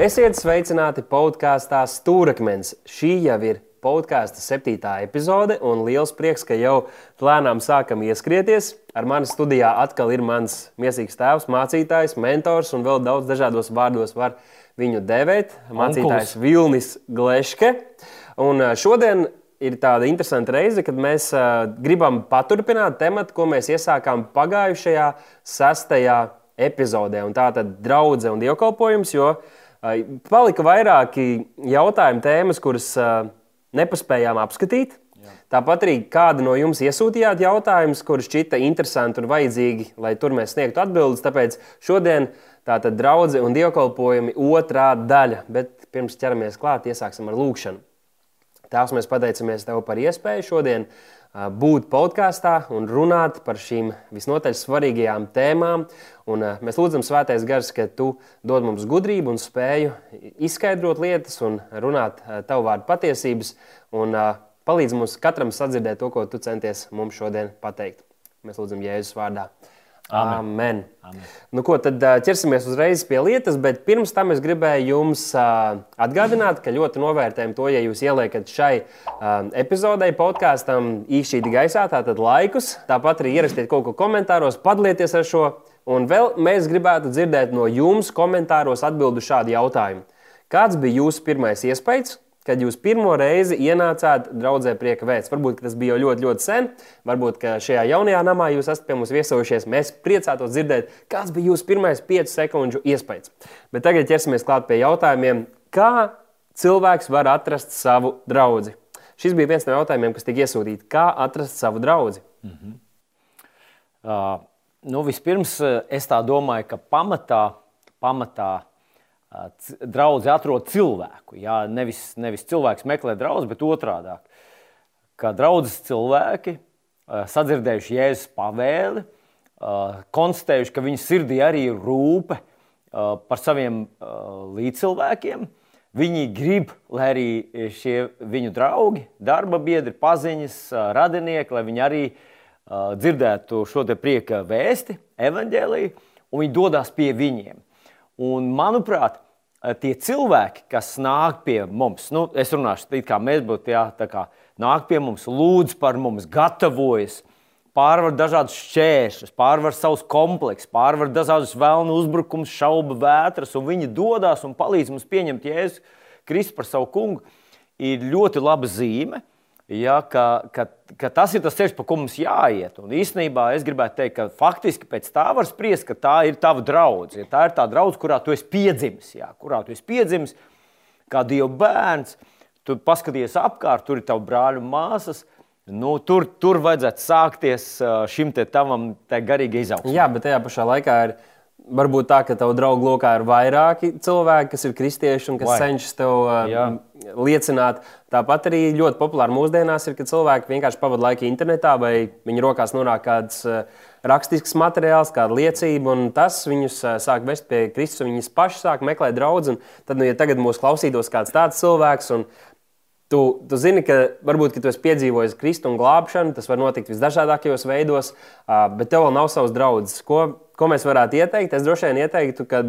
Esiet sveicināti podkāstā Stūrakmens. Šī jau ir podkāstu septītā epizode, un liels prieks, ka jau lēnām sākam ieskrieties. Ar mani studijā atkal ir mans mīlīgs tēvs, mācītājs, mentors un vēl daudz dažādos vārdos var viņu devēt. Mācītājs Vilnis Gleške. Un šodien ir tāda interesanta reize, kad mēs uh, gribam paturpināt tematu, ko mēs iesākām pagājušajā sestajā epizodē. Un tā tad draudzene un dievkalpojums, jo uh, palika vairāki jautājumi, tēmas, kuras uh, nepaspējām apskatīt. Jā. Tāpat arī kādi no jums iesūtījāt jautājumus, kurus šķita interesanti un vajadzīgi, lai tur mēs sniegtu atbildes. Tāpēc šodien tā tad draudzene un dievkalpojumi otrā daļa. Bet pirms ķeramies klāt, iesāksim ar lūgšanu. Tēvs, mēs pateicamies Tev par iespēju šodien būt podkāstā un runāt par šīm visnotaļ svarīgajām tēmām. Un mēs lūdzam, Svētais Gars, ka Tu dod mums gudrību un spēju izskaidrot lietas un runāt Tavu vārdu patiesības un palīdz mums katram sadzirdēt to, ko Tu centies mums šodien pateikt. Mēs lūdzam Jēzus vārdā. Amen. Amen. Amen. Nu, ko, tad ķersimies uzreiz pie lietas, bet pirms tam es gribēju jums atgādināt, ka ļoti novērtējam to, ja jūs ieliekat šai epizodei, podkāstam īšķīti gaisā, tātad laikus. Tāpat arī ierakstiet kaut ko komentāros, padalieties ar šo. Un vēl mēs gribētu dzirdēt no jums komentāros atbildu šādu jautājumu. Kāds bija jūsu pirmais iespējas? Kad jūs pirmo reizi ienācāt draudzē prieka vēsts. Varbūt tas bija jau ļoti, ļoti sen, varbūt šajā jaunajā namā jūs esat pie mums viesojušies. Mēs priecātos dzirdēt, kāds bija jūsu pirmais 5 sekundžu iespējas. Bet tagad ķersimies klāt pie jautājumiem, kā cilvēks var atrast savu draugu. Šis bija viens no jautājumiem, kas tika iesūtīts. Kā atrast savu draugu? Mm -hmm. uh, nu, vispirms es tā domāju, ka pamatā, pamatā draugs atrod cilvēku. Jā, nevis, nevis cilvēks meklē draugu, bet otrādi. Kā draugs cilvēki, sadzirdējuši jēzus pavēli, konstatējuši, ka viņu sirdī arī ir rūpe par saviem līdzcilvēkiem. Viņi grib, lai arī šie viņu draugi, darba biedri, paziņas, radinieki, lai viņi arī dzirdētu šo prieka vēsti, evaņģēlīju, un viņi dodas pie viņiem. Un, manuprāt, tie cilvēki, kas nāk pie mums, nu, es runāšu tā, kā mēs būtu, jā, tā kā nāk pie mums, lūdz par mums, gatavojas, pārvar dažādas šķēršļus, pārvar savus kompleksus, pārvar dažādas vēlnu uzbrukumus, šaubu vētras, un viņi dodas un palīdz mums pieņemt Jēzu Kristu par savu kungu, ir ļoti laba zīme. Ja, ka, ka, ka tas ir tas ceļš, pa ko mums jāiet. Un īstenībā es gribētu teikt, ka faktiski pēc tā var spriest, ka tā ir tava draudzene. Ja tā ir tā draudzene, kurā tu esi piedzimis, ja, kurā tu esi piedzimis kā Dieva bērns. Tu paskaties apkārt, tur ir tavi brāļi un māsas. Nu, tur, tur vajadzētu sākties šim te tavam te garīgi izaugsmē. Jā, bet tajā pašā laikā ir Varbūt tā, ka tavu draugu lokā ir vairāki cilvēki, kas ir kristieši un kas Vai. cenšas tev uh, liecināt. Tāpat arī ļoti populāri mūsdienās ir, ka cilvēki vienkārši pavadīja laiku internetā vai viņu rokās nonāk kāds uh, rakstisks materiāls, kāda liecība, un tas viņus uh, sāk vest pie Kristus. Viņus paši sāk meklēt draugus. Tad, nu, ja tagad mūs klausītos kāds tāds cilvēks, un Tu, tu zini, ka varbūt ka tu esi piedzīvojis Kristu un glābšanu, tas var notikt visdažādākajos veidos, bet tev vēl nav savs draugs. Ko, ko mēs varētu ieteikt? Es droši vien ieteiktu, ka,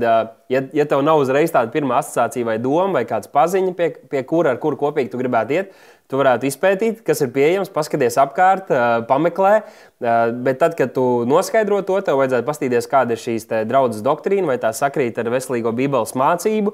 ja, ja tev nav uzreiz tāda pirmā asociācija vai doma, vai kāds paziņa, pie, pie kura ar kuru kopīgi tu gribētu iet, tu varētu izpētīt, kas ir pieejams, paskaties apkārt, pameklē. Bet tad, kad tu noskaidro to, tev vajadzētu paskatīties, kāda ir šīs draudzes doktrīna, vai tā sakrīt ar veselīgo Bībeles mācību,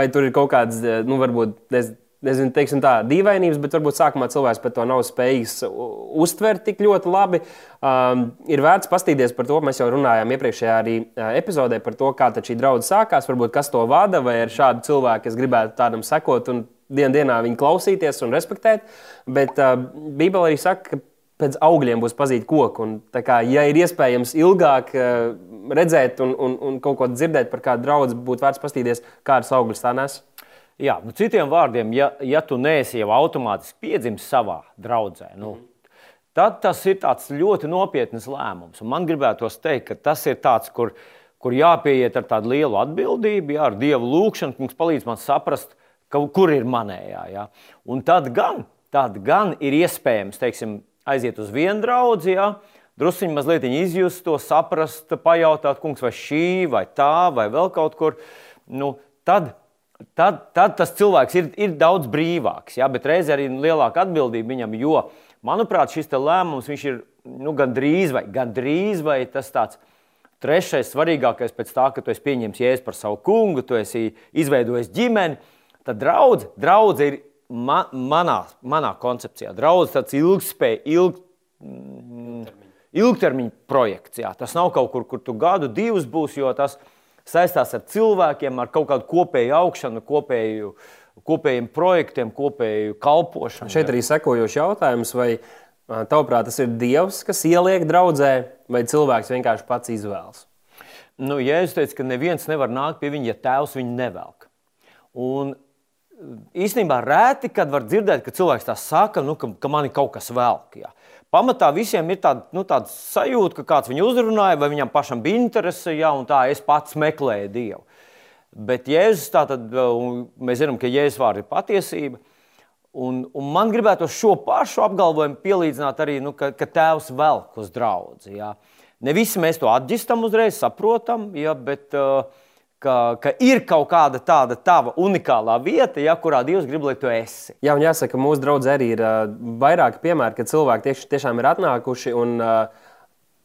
vai tur ir kaut kāds, nu, varbūt. Es, nezinu, teiksim tā, dīvainības, bet varbūt sākumā cilvēks par to nav spējīgs uztvert tik ļoti labi. Um, ir vērts paskatīties par to, mēs jau runājām iepriekšējā arī uh, epizodē par to, kā šī draudzene sākās, varbūt kas to vada, vai ir šādi cilvēki, kas gribētu tādam sekot un dien dienā viņu klausīties un respektēt. Bet uh, Bībele arī saka, ka pēc augļiem būs pazīt koku. Un, kā, ja ir iespējams ilgāk uh, redzēt un, un, un kaut ko dzirdēt par kādu draugu, būtu vērts paskatīties, kādas augļus tā nes. Jā, nu, citiem vārdiem, ja, ja tu neesi jau automātiski piedzimis savā draudzē, nu, mm. tad tas ir ļoti nopietns lēmums. Un man gribētos teikt, ka tas ir tāds, kur, kur jāpieiet ar tādu lielu atbildību, jā, ar dievu lūgšanu, kas palīdz man saprast, ka, kur ir manējā. Jā. Un tad gan, tad gan ir iespējams teiksim, aiziet uz vienu draugu. Jā, Druskuļi mazliet izjust to, saprast, pajautāt, kungs, vai šī, vai tā, vai vēl kaut kur. Nu, tad, tad, tad tas cilvēks ir, ir daudz brīvāks. Ja? Bet reizē arī lielāka atbildība viņam, jo, manuprāt, šis lēmums ir nu, gandrīz vai, gandrīz vai tas tāds. Trešais, svarīgākais pēc tā, ka tu esi pieņemts jēzus par savu kungu, tu esi izveidojis ģimeni, tad draudz, draudz ir ma, manā, manā koncepcijā. Draudz tāds ilgspēj, ilg, mm, ilgtermiņa projekts. Jā. Tas nav kaut kur, kur tu gadu, divus būs, jo tas saistās ar cilvēkiem, ar kaut kādu kopēju augšanu, kopēju, kopējiem projektiem, kopēju kalpošanu. Šeit arī sekojošs jautājums. Vai Tavuprāt, tas ir Dievs, kas ieliek draudzē, vai cilvēks vienkārši pats izvēlas? Nu, Jēzus teica, ka neviens nevar nākt pie viņa, ja tēvs viņu nevelk. Un īstenībā rēti, kad var dzirdēt, ka cilvēks tā saka, nu, ka, ka man ir kaut kas velk. Jā. Pamatā visiem ir tāda, nu, tāda sajūta, ka kāds viņu uzrunāja, vai viņam pašam bija interese, un tā es pats meklēju Dievu. Bet Jēzus, tātad, mēs zinām, ka Jēzus vārds ir patiesība. Un, un man gribētu šo pašu apgalvojumu pielīdzināt arī, nu, ka, ka tēvs velk uz draugu. Ja. Ne visi mēs to atzīstam uzreiz, saprotam, ja, bet uh, ka, ka ir kaut kāda tāda tava unikālā vieta, ja, kurā Dievs grib, lai tu esi. Jā, un jāsaka, mūsu draugs arī ir uh, vairāki piemēri, kad cilvēki tieši, tiešām ir atnākuši un uh,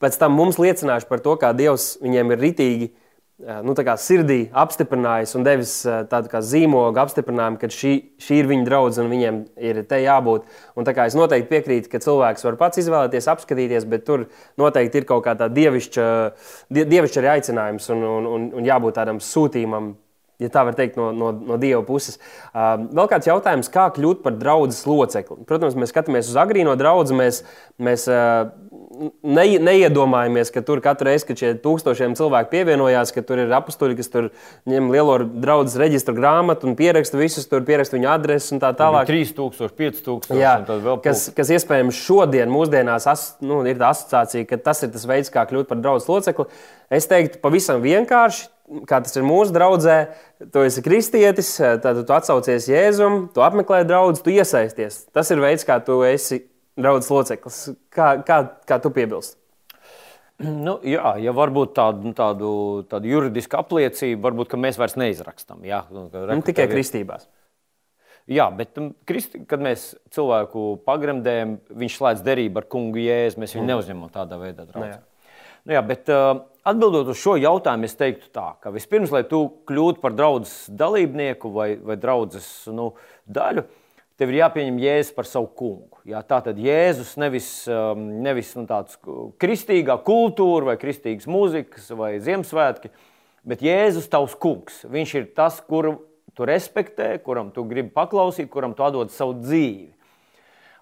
pēc tam mums liecinājuši par to, kā Dievs viņiem ir ritīgi nu, sirdī apstiprinājis un devis tādu kā zīmogu apstiprinājumu, ka šī, šī ir viņa draudzene un viņiem ir te jābūt. Un, es noteikti piekrītu, ka cilvēks var pats izvēlēties, apskatīties, bet tur noteikti ir kaut kā tāda dievišķa, dievišķa arī aicinājums un, un, un, un jābūt tādam sūtījumam. Ja tā var teikt, no, no, no dieva puses. Uh, vēl kāds jautājums, kā kļūt par draugu locekli? Protams, mēs skatāmies uz agrīno draugu. Mēs, mēs uh, ne, neiedomājamies, ka tur katru reizi, kad šie tūkstošiem cilvēku pievienojās, ka tur ir apstuļi, kas tur ņem lielo draugu reģistru grāmatu un pieraksta visus, tur pieraksta viņu adresi un tā tālāk. 3000, 5000. Jā, kas, kas iespējams šodien, mūsdienās, as, nu, ir tā asociācija, ka tas ir tas veids, kā kļūt par draugu locekli. Es teiktu, pavisam vienkārši. Kā tas ir mūsu draudzē, tu esi kristietis, tad tu atsaucies Jēzum, tu apmeklē draugus, tu iesaisties. Tas ir veids, kā tu esi draugs loceklis. Kā, kā, kā tu piebilsti? Nu, jā, ja varbūt tādu, tādu, tādu juridisku apliecību, varbūt mēs vairs neizrakstam. Jā, nu, nu tikai kristībās. Jā, bet, um, kristi, kad mēs cilvēku pagremdējam, viņš slēdz derību ar kungu jēzu, mēs viņu mm. neuzņemam tādā veidā. Nu, jā. Nu, jā, bet, uh, atbildot uz šo jautājumu, es teiktu tā, ka vispirms, lai tu kļūtu par draugu dalībnieku vai, vai draugu nu, daļu, tev ir jāpieņem Jēzus par savu kungu. Jā, tā tad Jēzus nevis, um, nevis nu, tāds kristīgā kultūra, vai kristīgas mūzikas, vai Ziemassvētki, bet Jēzus tavs kungs. Viņš ir tas, kuru tu respektē, kuram tu gribi paklausīt, kuram tu atdod savu dzīvi.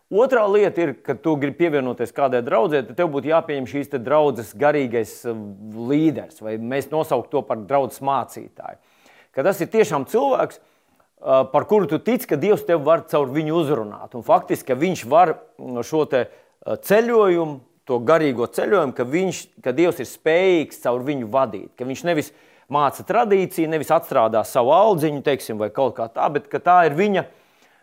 Otra lieta ir, ka tu gribi pievienoties kādai draudzē, tad tev būtu jāpieņem šīs draudzes garīgais um, līderis, vai mēs nosaucam to par draugu mācītāju. Ka tas ir tiešām cilvēks, Uh, par kuru tu tici, ka Dievs tev var caur viņu uzrunāt. Un faktiski viņš var mm, šo uh, ceļojumu, to garīgo ceļojumu, ka, viņš, ka Dievs ir spējīgs caur viņu vadīt. Ka viņš nevis māca tradīciju, nevis atstrādā savu audziņu, teiksim, vai kaut kā tā, bet tā ir viņa.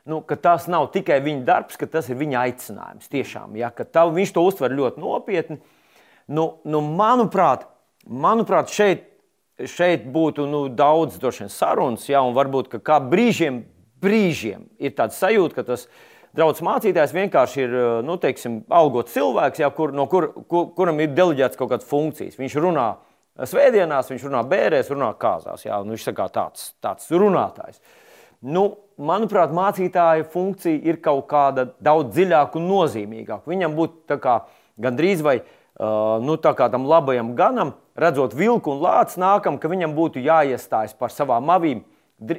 Nu, tas nav tikai viņa darbs, ka tas ir viņa aicinājums. Tiešām, ja, tā, viņš to uztver ļoti nopietni. Nu, nu, manuprāt, manuprāt, šeit šeit būtu nu, daudz vien, sarunas, ja, un varbūt kā brīžiem, brīžiem ir tāds sajūta, ka tas draugs mācītājs vienkārši ir nu, teiksim, algots cilvēks, ja, kur, no kur, kur, kuram ir deleģēts kaut kādas funkcijas. Viņš runā svētdienās, viņš runā bērēs, runā kāzās. Ja, viņš ir tāds, tāds runātājs. Nu, manuprāt, mācītāja funkcija ir kaut kāda daudz dziļāka un nozīmīgāka. Viņam būtu gandrīz vai uh, nu, tam labajam ganam redzot vilku un lācu nākam, ka viņam būtu jāiestājas par savām avīm.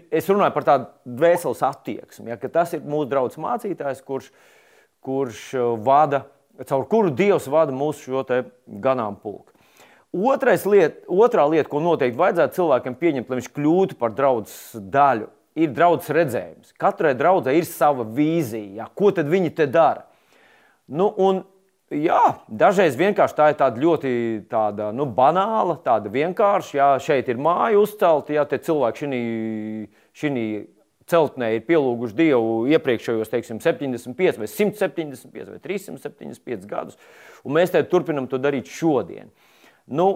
Es runāju par tādu dvēseles attieksmi, ja, ka tas ir mūsu draugs mācītājs, kurš, kurš vada, caur kuru Dievs vada mūsu šo ganāmpulku. Otrais liet, otrā lieta, ko noteikti vajadzētu cilvēkam pieņemt, lai viņš kļūtu par draugu daļu, ir draugs redzējums. Katrai draudzē ir sava vīzija, ja, ko tad viņi te dara. Nu, un Jā, dažreiz vienkārši tā ir tāda ļoti tāda, nu, banāla, tāda vienkārša. Jā, šeit ir māja uzcelta, ja cilvēki šī celtnē ir pielūguši Dievu iepriekšējos teiksim, 75, vai 175 vai 375 gadus, un mēs te turpinām to darīt šodien. Nu,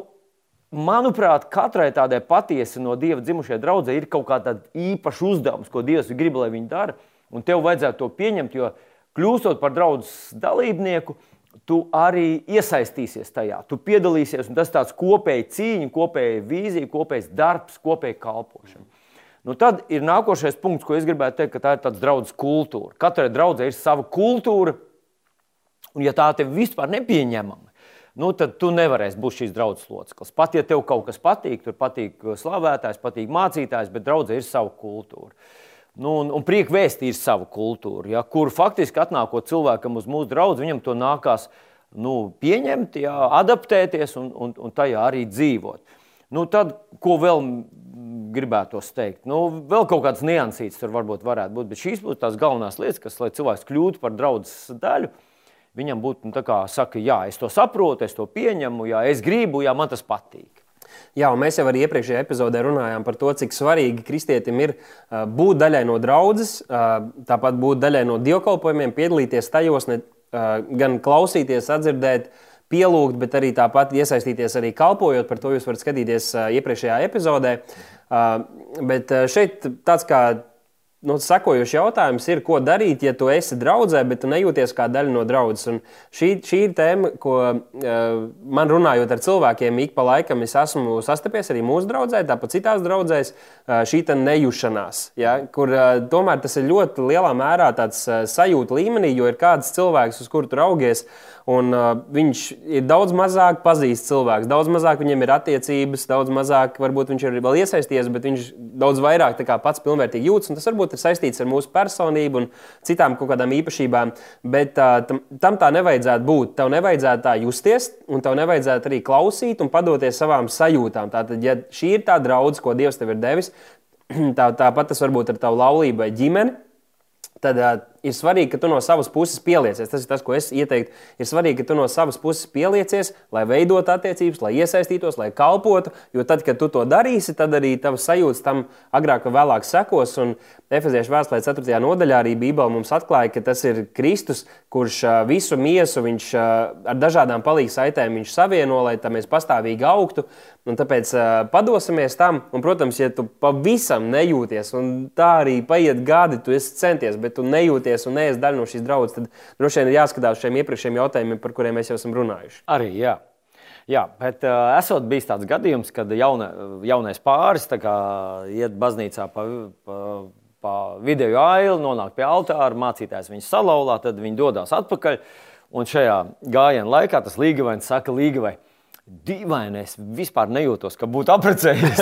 manuprāt, katrai tādai patiesi no Dieva dzimušai draudzē ir kaut kāda īpaša uzdevums, ko Dievs grib, lai viņi dara. Un tev vajadzētu to pieņemt, jo kļūstot par draugu dalībnieku, tu arī iesaistīsies tajā. Tu piedalīsies, un tas ir tāds kopējs cīņa, kopēja vīzija, kopējs darbs, kopēja kalpošana. Nu, tad ir nākošais punkts, ko es gribētu teikt, ka tā ir tāds draudzes kultūra. Katrai draudzē ir sava kultūra, un ja tā tev vispār nepieņemama, nu, tad tu nevarēsi būt šīs draudzes loceklis. Pat ja tev kaut kas patīk, tur patīk slavētājs, patīk mācītājs, bet draudzē ir sava kultūra. Nu, un, un prieka vēstī ir sava kultūra, ja, kur faktiski atnākot cilvēkam uz mūsu draugu, viņam to nākās nu, pieņemt, ja, adaptēties un, un, un tajā arī dzīvot. Nu, tad, ko vēl gribētos teikt? Nu, vēl kaut kādas niansītas tur varbūt varētu būt, bet šīs būtu tās galvenās lietas, kas, lai cilvēks kļūtu par draugu daļu, viņam būtu nu, kā saka, jā, es to saprotu, es to pieņemu, jā, es gribu, jā, man tas patīk. Jā, mēs jau arī iepriekšējā epizodē runājām par to, cik svarīgi kristietim ir būt daļai no draudzes, tāpat būt daļai no dievkalpojumiem, piedalīties tajos, ne, gan klausīties, atdzirdēt, pielūgt, bet arī tāpat iesaistīties arī kalpojot. Par to jūs varat skatīties iepriekšējā epizodē. Bet šeit tāds kā nu, sekojošs jautājums ir, ko darīt, ja tu esi draudzē, bet tu nejūties kā daļa no draudzes. Un šī, šī ir tēma, ko uh, man runājot ar cilvēkiem, ik pa laikam es esmu sastapies arī mūsu draudzē, tāpat citās draudzēs, uh, šī nejūšanās. Ja, kur uh, tomēr tas ir ļoti lielā mērā tāds uh, sajūta līmenī, jo ir kāds cilvēks, uz kuru tu raugies. Un, uh, viņš ir daudz mazāk pazīstams cilvēks, daudz mazāk viņam ir attiecības, daudz mazāk varbūt viņš ir vēl iesaistījies, bet viņš daudz vairāk pats pilnvērtīgi jūtas. Tas varbūt ir saistīts ar mūsu personību un citām kaut kādām īpašībām, bet uh, tam, tam tā nevajadzētu būt. Tev nevajadzētu tā justies, un tev nevajadzētu arī klausīt un padoties savām sajūtām. Tātad, ja šī ir tā draudzene, ko Dievs tev ir devis, tā, tāpat tas varbūt ar tavu laulību vai ģimeni, tad uh, ir svarīgi, ka tu no savas puses pieliecies. Tas ir tas, ko es ieteiktu. Ir svarīgi, ka tu no savas puses pieliecies, lai veidotu attiecības, lai iesaistītos, lai kalpotu. Jo tad, kad tu to darīsi, tad arī tavs sajūtas tam agrāk vai vēlāk sekos. Un Efeziešu vēstulē 4. nodaļā arī Bībele mums atklāja, ka tas ir Kristus, kurš visu miesu viņš, ar dažādām palīdzības saitēm savieno, lai tā mēs pastāvīgi augtu. Un tāpēc padosimies tam, un, protams, ja tu pavisam nejūties, un tā arī paiet gadi, tu esi centies, bet tu nejūties piedalīties un neesi daļa no šīs draudzes, tad droši vien ir jāskatās uz šiem iepriekšējiem jautājumiem, par kuriem mēs jau esam runājuši. Arī, jā. Jā, bet uh, esot bijis tāds gadījums, kad jauna, jaunais pāris kā, iet baznīcā pa, pa, pa video ailu, nonāk pie altāra, mācītājs viņu salauzā, tad viņi dodas atpakaļ. Un šajā gājienā laikā tas līgavains saka, līgavai, dīvainais, vispār nejūtos, ka būtu apprecējies.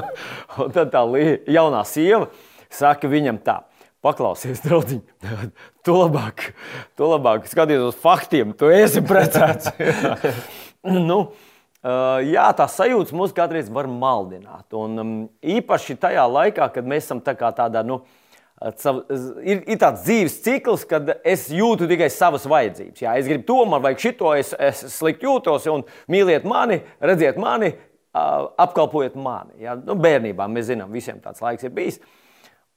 un tad tā jaunā sieva saka viņam tā, Paklausies, draugiņ, tu labāk, tu labāk skaties uz faktiem, tu esi precēts. nu, jā, tā sajūta mūs kādreiz var maldināt. Un um, īpaši tajā laikā, kad mēs esam tā tādā, nu, ir, ir tāds dzīves cikls, kad es jūtu tikai savas vajadzības. Jā, es gribu to, man vajag šito, es, es slikti jūtos, un mīliet mani, redziet mani, apkalpojiet mani. Jā, nu, bērnībā mēs zinām, visiem tāds laiks ir bijis.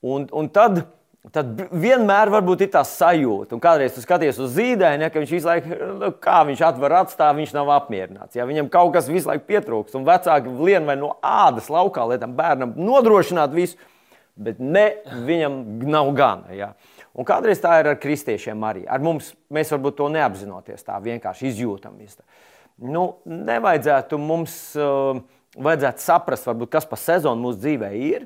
Un, un tad Tad vienmēr ir tā sajūta, un kādreiz skaties uz zīdaini, ja, ka viņš visu laiku, nu, kā viņš atver atstāv, viņš nav apmierināts. Ja, viņam kaut kas visu laiku pietrūkst, un vecāki lien vai no ādas laukā, lai tam bērnam nodrošinātu visu, bet ne, viņam nav gana. Ja. Un kādreiz tā ir ar kristiešiem arī. Ar mums mēs varbūt to neapzinoties, tā vienkārši izjūtam. Nu, nevajadzētu mums uh, vajadzētu saprast, varbūt, kas pa sezonu mūsu dzīvē ir.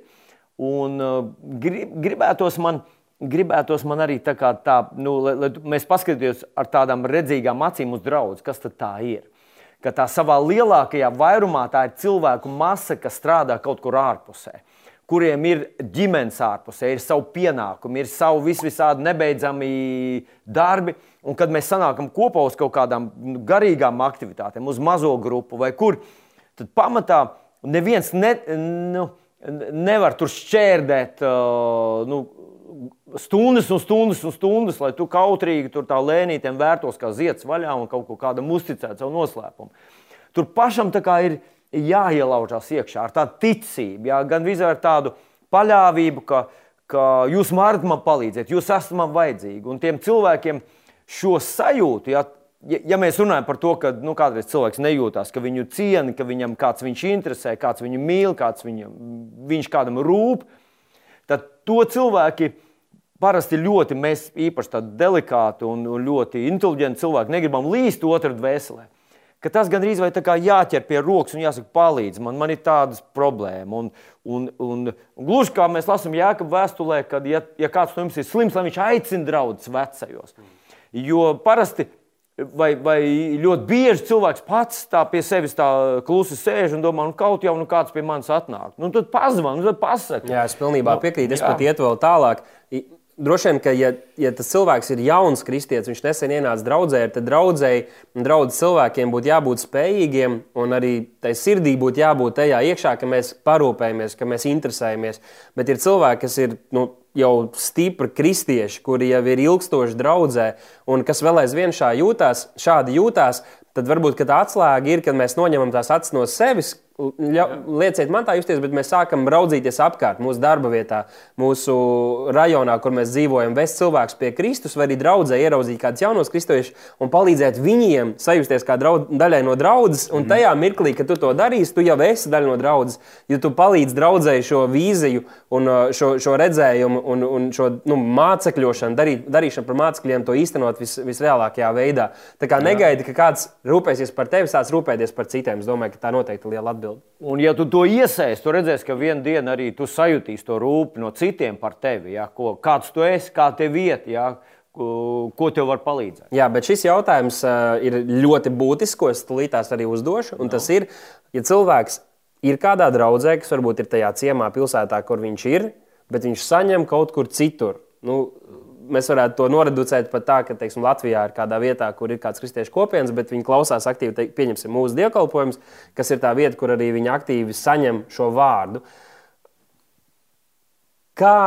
Un uh, grib, gribētos man. Gribētos man arī tā, tā nu, lai, lai mēs paskatītos ar tādām redzīgām acīm uz draugu, kas tā ir. Ka tā savā lielākajā vairumā tā ir cilvēku masa, kas strādā kaut kur ārpusē, kuriem ir ģimenes ārpusē, ir savi pienākumi, ir savi vis visādi nebeidzami darbi. Un kad mēs sanākam kopā uz kaut kādām nu, garīgām aktivitātēm, uz mazo grupu vai kur, tad pamatā neviens ne. Nu, nevar tur šķērdēt nu, stundas un stundas un stundas, lai tu kautrīgi tur tā lēnītēm vērtos kā zieds vaļā un kaut ko kādam uzticēt savu noslēpumu. Tur pašam ir jāielaužās iekšā ar tādu ticību, jā, gan vizā ar tādu paļāvību, ka, ka jūs varat man palīdzēt, jūs esat man vajadzīgi. Un tiem cilvēkiem šo sajūtu, jā, ja, ja mēs runājam par to, ka nu, kādreiz cilvēks nejūtās, ka viņu ciena, ka viņam kāds viņš interesē, kāds viņu mīl, kāds viņu, viņš kādam rūp, tad to cilvēki parasti ļoti, mēs īpaši tādi delikāti un ļoti inteliģenti cilvēki negribam līst otru dvēselē. Ka tas gandrīz vai tā kā jāķer pie rokas un jāsaka, palīdz man, man ir tādas problēmas. Un, un, un, un gluži kā mēs lasām Jēkabā vēstulē, kad ja, ja kāds no jums ir slims, lai viņš aicina draugus vecajos. Jo parasti Vai, vai ļoti bieži cilvēks pats tā pie sevis tā klusi sēž un domā, nu kaut jau nu kāds pie manis atnāk. Nu, tad pazvan, tad pasaka. Jā, es pilnībā nu, piekrītu. Es jā. pat ietu vēl tālāk. Droši vien, ka, ja, ja tas cilvēks ir jauns kristietis, viņš nesen ienāca draudzē, tad draudzēji un draudzes cilvēkiem būtu jābūt spējīgiem, un arī tai sirdī būtu jābūt tajā iekšā, ka mēs parūpējamies, ka mēs interesējamies. Bet ir cilvēki, kas ir nu, jau stipri kristieši, kuri jau ir ilgstoši draudzē, un kas vēl aizvien šā jūtās, šādi jūtās, tad varbūt tā atslēga ir, kad mēs noņemam tās acis no sevis, lieciet man tā justies, bet mēs sākam raudzīties apkārt mūsu darba vietā, mūsu rajonā, kur mēs dzīvojam, vest cilvēkus pie Kristus, vai arī draudzē ieraudzīt kādus jaunos kristiešus un palīdzēt viņiem sajusties kā draudz, daļai no draudzes. Un mhm. tajā mirklī, kad tu to darīsi, tu jau esi daļa no draudzes. Ja tu palīdzi draudzēji šo vīziju un uh, šo, šo redzējumu un, un šo nu, mācekļošanu, darīt, darīšanu par mācekļiem, to īstenot vis, visreālākajā veidā. Tā kā negaidi, ka kāds rūpēsies par tevi, sāc rūpēties par citiem. Es domāju, ka tā noteikti ir liela atbildība atbildi. Un, ja tu to iesēsi, tu redzēsi, ka vienā dienā arī tu sajutīsi to rūpi no citiem par tevi. Ja? Ko, kāds tu esi, kā tev vieta, ja? ko, ko tev var palīdzēt. Jā, bet šis jautājums uh, ir ļoti būtisks, ko es tulītās arī uzdošu. Un no. tas ir, ja cilvēks ir kādā draudzē, kas varbūt ir tajā ciemā, pilsētā, kur viņš ir, bet viņš saņem kaut kur citur. Nu, mēs varētu to noreducēt pat tā, ka teiksim, Latvijā ir kādā vietā, kur ir kāds kristiešu kopienas, bet viņi klausās aktīvi, te, pieņemsim, mūsu dievkalpojumus, kas ir tā vieta, kur arī viņi aktīvi saņem šo vārdu. Kā,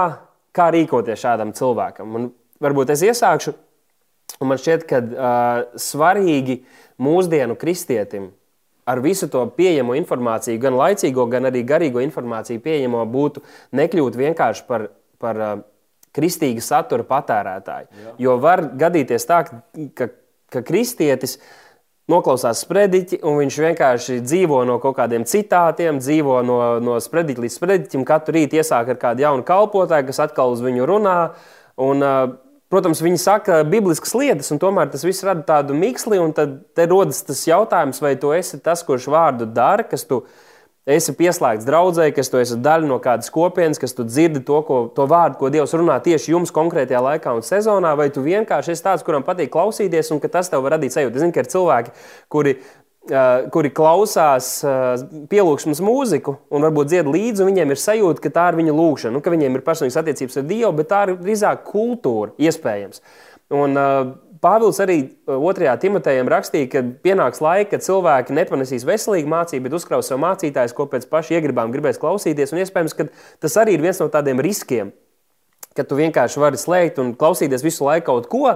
kā rīkoties šādam cilvēkam? Un varbūt es iesākšu, un man šķiet, ka uh, svarīgi mūsdienu kristietim ar visu to pieejamo informāciju, gan laicīgo, gan arī garīgo informāciju pieejamo, būtu nekļūt vienkārši par, par uh, kristīga satura patērētāji. Jā. Jo var gadīties tā, ka, ka kristietis noklausās sprediķi, un viņš vienkārši dzīvo no kaut kādiem citātiem, dzīvo no, no sprediķa līdz sprediķim. Katru rītu iesāk ar kādu jaunu kalpotāju, kas atkal uz viņu runā. Un, protams, viņi saka bibliskas lietas, un tomēr tas viss rada tādu miksli, un tad rodas tas jautājums, vai tu esi tas, kurš vārdu dara, kas tu esi esi pieslēgts draudzē, kas tu esi daļa no kādas kopienas, kas tu dzirdi to, ko, to vārdu, ko Dievs runā tieši jums konkrētajā laikā un sezonā, vai tu vienkārši esi tāds, kuram patīk klausīties, un tas tev var radīt sajūtu. Es zinu, ka ir cilvēki, kuri. Uh, kuri klausās uh, pielūgsmes mūziku un varbūt dzied līdzi, un viņiem ir sajūta, ka tā ir viņa lūkšana, nu, ka viņiem ir personīgas attiecības ar Dievu, bet tā ir drīzāk kultūra, iespējams. Un, uh, Pāvils arī uh, otrajā Timotejam rakstīja, ka pienāks laika, kad cilvēki nepanesīs veselīgu mācību, bet uzkraus sev mācītājus, ko pēc paša iegribām gribēs klausīties. Un iespējams, ka tas arī ir viens no tādiem riskiem, ka tu vienkārši vari slēgt un klausīties visu laiku kaut ko,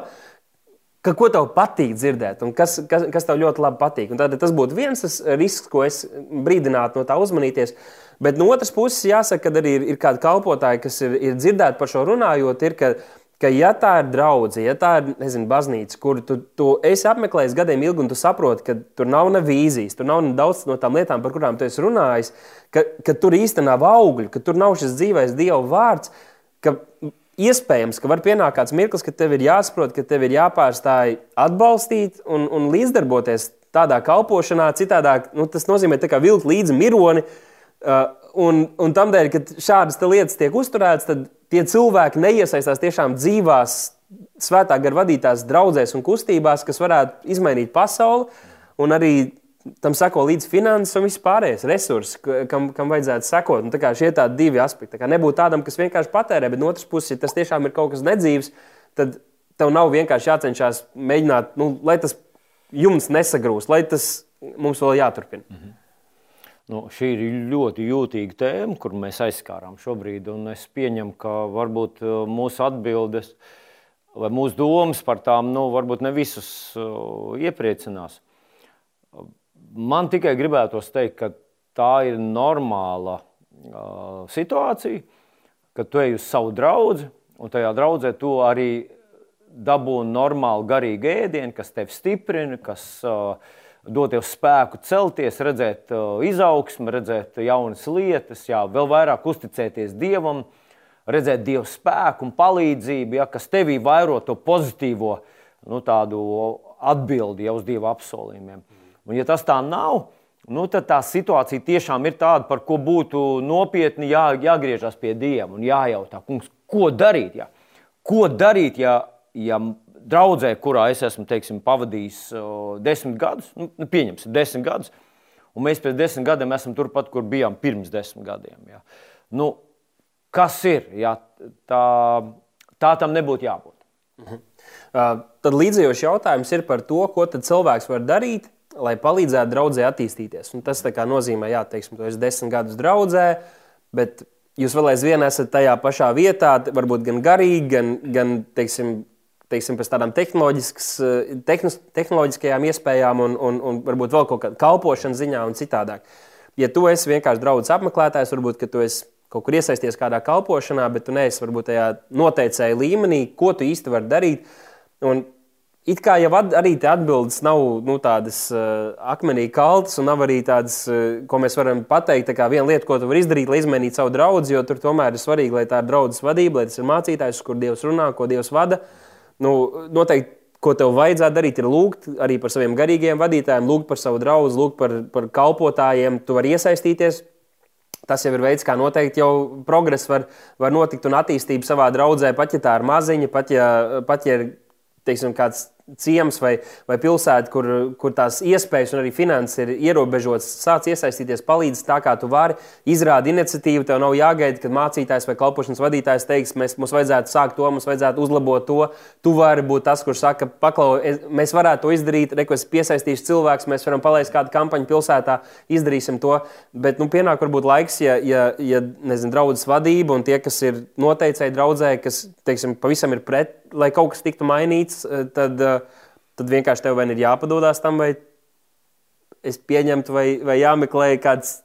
ka, ko tev patīk dzirdēt, un kas, kas, kas tev ļoti labi patīk. Un tad tas būtu viens tas risks, ko es brīdinātu no tā uzmanīties. Bet no otras puses, jāsaka, ka arī ir, ir kādi kalpotāji, kas ir, ir dzirdēti par šo runājot, ir, ka ka, ja tā ir draudzene, ja tā ir nezinu, baznīca, kur tu, tu esi apmeklējis gadiem ilgi, un tu saproti, ka tur nav ne vīzijas, tur nav ne daudz no tām lietām, par kurām tu esi runājis, ka, ka tur īstenībā nav augļu, ka tur nav šis dzīvais Dieva vārds. Iespējams, ka var pienākt kāds mirklis, kad tev ir jāsaprot, ka tev ir jāpārstāj atbalstīt un, un līdzdarboties tādā kalpošanā, citādāk nu, tas nozīmē vilkt līdzi mironi. Uh, un, un tam dēļ, ka šādas lietas tiek uzturētas, tad tie cilvēki neiesaistās tiešām dzīvās, svētā gara vadītās draudzēs un kustībās, kas varētu izmainīt pasauli. Un arī tam seko līdzi finanses un vispārējais resursi, kam, kam vajadzētu sekot. Un, šie ir tādi divi aspekti. Tā nebūt tādam, kas vienkārši patērē, bet no otras puses, ja tas tiešām ir kaut kas nedzīvs, tad tev nav vienkārši jācenšas mēģināt, nu, lai tas jums nesagrūst, lai tas mums vēl jāturpina. -hmm. Nu, šī ir ļoti jūtīga tēma, kur mēs aizskārām šobrīd. Es pieņemu, ka varbūt uh, mūsu atbildes vai mūsu domas par tām nu, varbūt ne visus uh, iepriecinās. Man tikai gribētos teikt, ka tā ir normāla uh, situācija, kad tu ej uz savu draugu, un tajā draudzē tu arī dabū normālu garīgu ēdienu, kas tevi stiprina, kas uh, dod tev spēku celties, redzēt uh, izaugsmu, redzēt jaunas lietas, jā, vēl vairāk uzticēties Dievam, redzēt Dieva spēku un palīdzību, ja, kas tevī vairo to pozitīvo nu, atbildi ja, uz Dieva apsolījumiem. Un, ja tas tā nav, nu, tad tā situācija tiešām ir tāda, par ko būtu nopietni jā, jāgriežas pie Dieva un jājautā, kungs, ko darīt. Ja? Ko darīt, ja, ja draudzē, kurā es esmu teiksim, pavadījis desmit gadus, nu, nu, pieņemsim, desmit gadus, un mēs pēc desmit gadiem esam turpat, kur bijām pirms desmit gadiem. Ja. Nu, kas ir? Ja, tā, tā tam nebūtu jābūt. Mhm. Tad līdzējošs jautājums ir par to, ko cilvēks var darīt, lai palīdzētu draudzē attīstīties. Un tas nozīmē, ka tu esi desmit gadus draudzē, bet jūs vēl aizvien esat tajā pašā vietā, varbūt gan garīgi, gan, gan teiksim, teiksim, pēc tādām eh, tehnoloģiskajām iespējām un, un, un varbūt vēl kaut kādā kalpošanas ziņā un citādāk. Ja tu esi vienkārši draugs apmeklētājs, varbūt tu esi kaut kur iesaisties kādā kalpošanā, bet tu neesi varbūt tajā noteicēja līmenī, ko tu īsti vari darīt. Un It kā jau arī tā atbildes nav nu, tādas uh, akmenī kaltas, un nav arī tādas, uh, ko mēs varam pateikt. Viena lieta, ko tu vari izdarīt, lai izmainītu savu draugu, jo tur tomēr ir svarīgi, lai tā ir draudzes vadība, lai tas ir mācītājs, kur Dievs runā, ko Dievs vada. Nu, noteikti, ko tev vajadzētu darīt, ir lūgt arī par saviem garīgiem vadītājiem, lūgt par savu draugu, lūgt par, par kalpotājiem. Tu vari iesaistīties. Tas jau ir veids, kā noteikti jau progress var, var notikt un attīstība savā draudzē, pat ja tā ir maziņa, pat ja, pat ja ir teiksim, kāds ciems vai, vai pilsēta, kur, kur tās iespējas un arī finanses ir ierobežotas, sāc iesaistīties, palīdz tā, kā tu vari, izrādi iniciatīvu. Tev nav jāgaida, kad mācītājs vai kalpošanas vadītājs teiks, mēs, mums vajadzētu sākt to, mums vajadzētu uzlabot to. Tu vari būt tas, kurš saka, paklau, mēs varētu to izdarīt, rekursi piesaistīs cilvēks, mēs varam palaist kādu kampaņu pilsētā, izdarīsim to. Bet nu, pienāk varbūt laiks, ja, ja, ja nezinu, draudzes vadība un tie, kas ir noteicēji draudzē, kas teiksim, pavisam ir pret lai kaut kas tiktu mainīts, eh, tad, eh, tad vienkārši tev ir jāpadodas tam, vai es pieņemtu, vai, vai jāmeklē kāds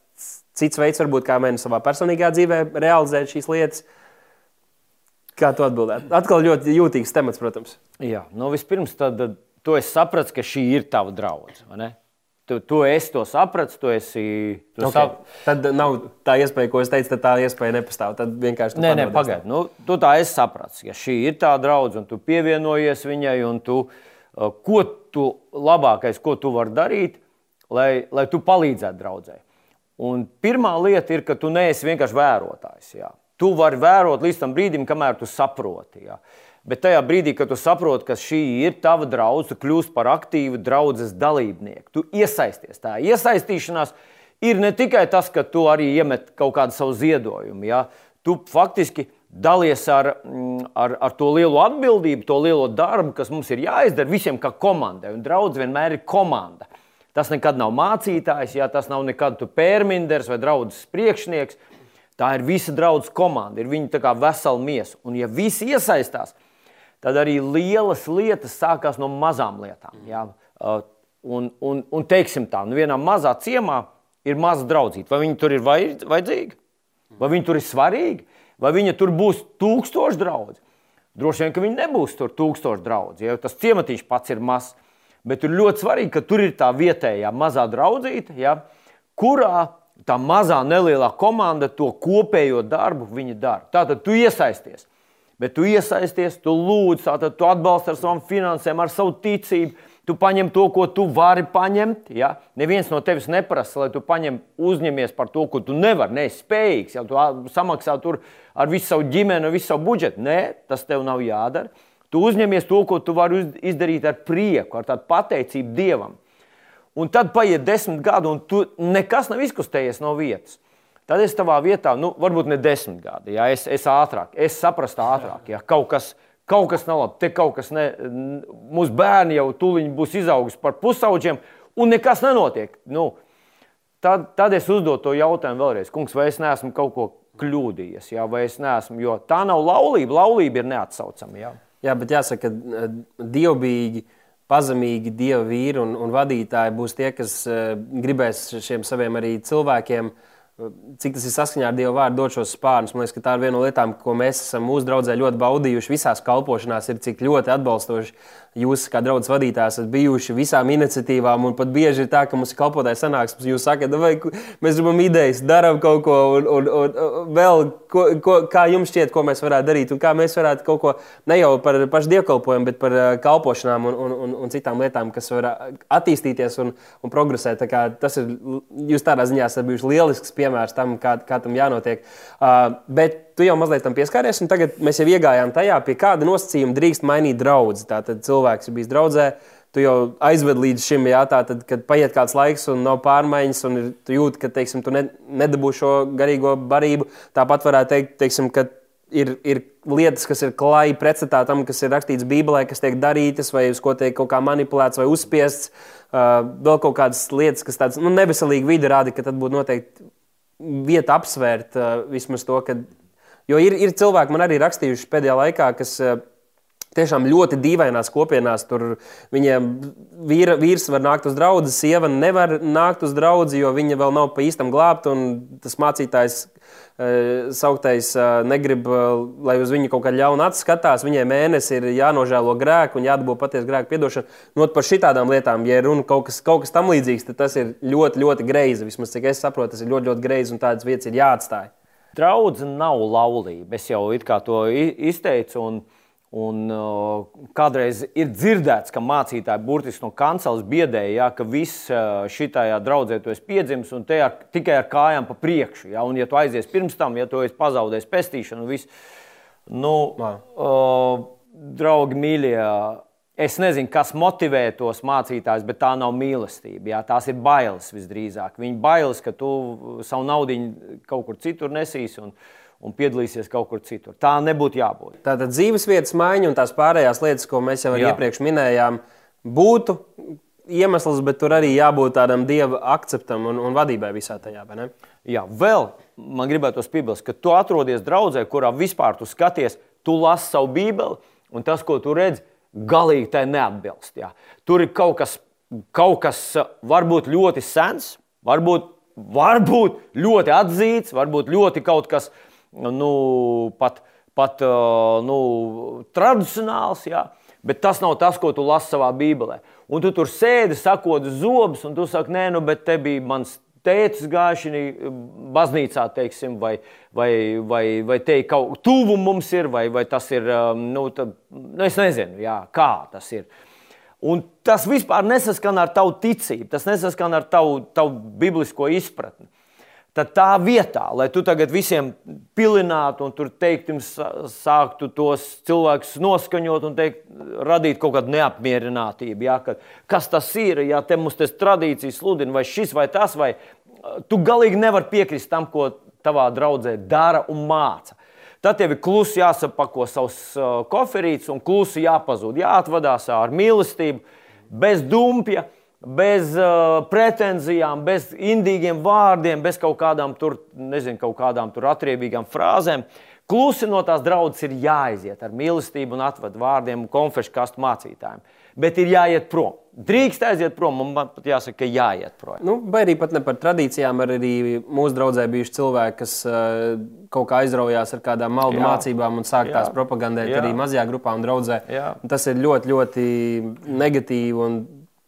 cits veids, varbūt kā mēnesis savā personīgā dzīvē realizēt šīs lietas. Kā tu atbildētu? Atkal ļoti jūtīgs temats, protams. Jā, nu vispirms tad, tu esi sapratis, ka šī ir tava draudzene. Tu, tu esi to sapratis, tu esi. Tu okay. sap... Tad nav tā iespēja, ko es teicu, tad tā iespēja nepastāv. Tad vienkārši. Nē, nē, pagaidi. Nu, tu tā esi sapratis, ka šī ir tā draudzene, un tu pievienojies viņai, un tu, uh, ko tu labākais, ko tu vari darīt, lai, lai tu palīdzētu draudzē. Un pirmā lieta ir, ka tu neesi vienkārši vērotājs. Jā. Tu vari vērot līdz tam brīdim, kamēr tu saproti. Jā. Bet tajā brīdī, kad tu saproti, ka šī ir tava draudzene, tu kļūsi par aktīvu draudzes dalībnieku. Tu iesaisties. Tā iesaistīšanās ir ne tikai tas, ka tu arī iemet kaut kādu savu ziedojumu. Ja? Tu faktiski dalies ar, mm, ar, ar to lielo atbildību, to lielo darbu, kas mums ir jāizdara visiem kā komandai. Un draugs vienmēr ir komanda. Tas nekad nav mācītājs, ja tas nav nekad pērminders vai draugs priekšnieks. Tā ir visa draudzes komanda, ir viņa vesela miesa. Un, ja visi iesaistās, tad arī lielas lietas sākās no mazām lietām. Jā. Uh, un, un, un teiksim tā, nu vienā mazā ciemā ir maza draudzība. Vai viņi tur ir vajadzīga? Vai viņi tur ir svarīgi? Vai viņa tur būs tūkstoši draugi? Droši vien, ka viņi nebūs tur tūkstoši draugi, jo tas ciematiņš pats ir mazs. Bet ir ļoti svarīgi, ka tur ir tā vietējā mazā draudzīte, ja, kurā tā mazā nelielā komanda to kopējo darbu dara. Tātad tu iesaisties bet tu iesaisties, tu lūdz, tātad tu atbalsti ar savām finansēm, ar savu ticību. Tu paņem to, ko tu vari paņemt. Ja? Neviens no tevis neprasa, lai tu paņem, uzņemies par to, ko tu nevari, neesi spējīgs. Ja? Tu samaksā tur ar visu savu ģimeni, visu savu budžetu. Nē, tas tev nav jādara. Tu uzņemies to, ko tu vari izdarīt ar prieku, ar tādu pateicību Dievam. Un tad paiet desmit gadi, un tu nekas nav izkustējies no vietas. Tad es savā vietā, nu, varbūt ne desmit gadi, ja es, es ātrāk, es saprastu ātrāk, ja kaut kas, kaut kas nav labi, te kaut kas ne, mūsu bērni jau tūlīt būs izauguši par pusauģiem, un nekas nenotiek. Nu, tad, tad es uzdodu to jautājumu vēlreiz, kungs, vai es neesmu kaut ko kļūdījies, ja, vai es neesmu, jo tā nav laulība, laulība ir neatsaucama. Ja. Jā, bet jāsaka, ka dievbijīgi pazemīgi dievu vīri un, un vadītāji būs tie, kas uh, gribēs šiem saviem arī cilvēkiem cik tas ir saskaņā ar Dieva vārdu, dot šos spārnus. Man liekas, ka tā ir viena no lietām, ko mēs esam mūsu draudzē ļoti baudījuši visās kalpošanās, ir cik ļoti atbalstoši jūs, kā draugs vadītājs, esat bijuši visām iniciatīvām. Un pat bieži ir tā, ka mums ir kalpotāji sanāksmes, jūs sakat, vai mēs gribam idejas, darām kaut ko, un, un, un vēl, ko, ko, kā jums šķiet, ko mēs varētu darīt, un kā mēs varētu kaut ko ne jau par pašu dievkalpojumu, bet par kalpošanām un, un, un, un citām lietām, kas var attīstīties un, un progresēt. Tas ir, jūs tādā ziņā esat bijuši lielisks piemērs tam, kā, kā tam jānotiek. Uh, bet tu jau mazliet tam pieskāries, un tagad mēs jau iegājām tajā, pie kāda nosacījuma drīkst mainīt draugu. Tātad cilvēks ir bijis draudzē. Tu jau aizved līdz šim, jā, tātad, kad paiet kāds laiks un nav pārmaiņas, un ir, tu jūti, ka teiksim, tu ne, nedabū šo garīgo barību. Tāpat varētu teikt, teiksim, ka ir, ir lietas, kas ir klāji pretstatā tam, kas ir rakstīts Bībelē, kas tiek darītas, vai uz ko tiek kaut kā manipulēts vai uzspiests. Uh, vēl kaut kādas lietas, kas tādas nu, neveselīgi vidi rāda, ka tad būtu noteikti vieta apsvērt uh, vismaz to, ka. Jo ir, ir cilvēki, man arī rakstījuši pēdējā laikā, kas uh, tiešām ļoti dīvainās kopienās. Tur viņiem vīra, vīrs var nākt uz draugu, sieva nevar nākt uz draugu, jo viņa vēl nav pa īstam glābta. Tas mācītājs sauktais negrib, lai uz viņu kaut kā ļauna acis skatās. Viņai mēnesi ir jānožēlo grēku un jādabū patiesa grēka piedošana. No nu, par šitām lietām, ja runa kaut kas, kaut kas tam līdzīgs, tad tas ir ļoti, ļoti greizi. Vismaz cik es saprotu, tas ir ļoti, ļoti greizi un tādas vietas ir jāatstāj. Draudzene nav laulība. Es jau to izteicu. Un... Un, uh, kādreiz ir dzirdēts, ka mācītāji burtiski no kanceles biedēja, ja, ka viss uh, šitā draudzē tu esi piedzimis un ar, tikai ar kājām pa priekšu. Ja, un, ja tu aizies pirms tam, ja tu esi pazaudējis pestīšanu, viss, nu, uh, draugi mīļie, es nezinu, kas motivē tos mācītājus, bet tā nav mīlestība. Ja, tās ir bailes visdrīzāk. Viņi bailes, ka tu savu naudu kaut kur citur nesīsi. Un, un piedalīsies kaut kur citur. Tā nebūtu jābūt. Tātad dzīves vietas maiņa un tās pārējās lietas, ko mēs jau iepriekš minējām, būtu iemesls, bet tur arī jābūt tādam dieva akceptam un, un vadībai visā tajā. Jā, vēl man gribētos piebilst, ka tu atrodies draudzē, kurā vispār tu skaties, tu lasi savu bībeli, un tas, ko tu redzi, galīgi tai neatbilst. Jā. Tur ir kaut kas, kaut kas varbūt ļoti sens, varbūt, varbūt ļoti atzīts, varbūt ļoti kaut kas nu, pat, pat nu, tradicionāls. Jā. Bet tas nav tas, ko tu lasi savā Bībelē. Un tu tur sēdi, sakot zobus, un tu saki, nē, nu, bet te bija mans tēvs gājuši baznīcā, teiksim, vai, vai, vai, vai te kaut tuvu mums ir, vai, vai tas ir, nu, tā, nu es nezinu, jā, kā tas ir. Un tas vispār nesaskan ar tavu ticību, tas nesaskan ar tavu, tavu biblisko izpratni. Tad tā vietā, lai tu tagad visiem pilinātu un tur teiktu, sāktu tos cilvēkus noskaņot un teikt, radīt kaut kādu neapmierinātību, ja, ka, kas tas ir, ja te mums tas tradīcijas sludina, vai šis vai tas, vai tu galīgi nevari piekrist tam, ko tavā draudzē dara un māca. Tad tev ir klusi jāsapako savus koferītes un klusi jāpazūd, jāatvadās ar mīlestību, bez dumpja bez uh, pretenzijām, bez indīgiem vārdiem, bez kaut kādām tur, nezinu, kaut kādām tur atriebīgām frāzēm. Klusi no tās draudzes ir jāiziet ar mīlestību un atvadu vārdiem un konfešu kastu mācītājiem. Bet ir jāiet prom. Drīkst aiziet prom, un man pat jāsaka, ka jāiet prom. Nu, vai arī pat ne par tradīcijām, arī mūsu draudzē bijuši cilvēki, kas uh, kaut kā aizraujās ar kādām maldu Jā. mācībām un sāk tās propagandēt Jā. arī mazajā grupā un draudzē. Jā. Tas ir ļoti, ļoti negatīvi un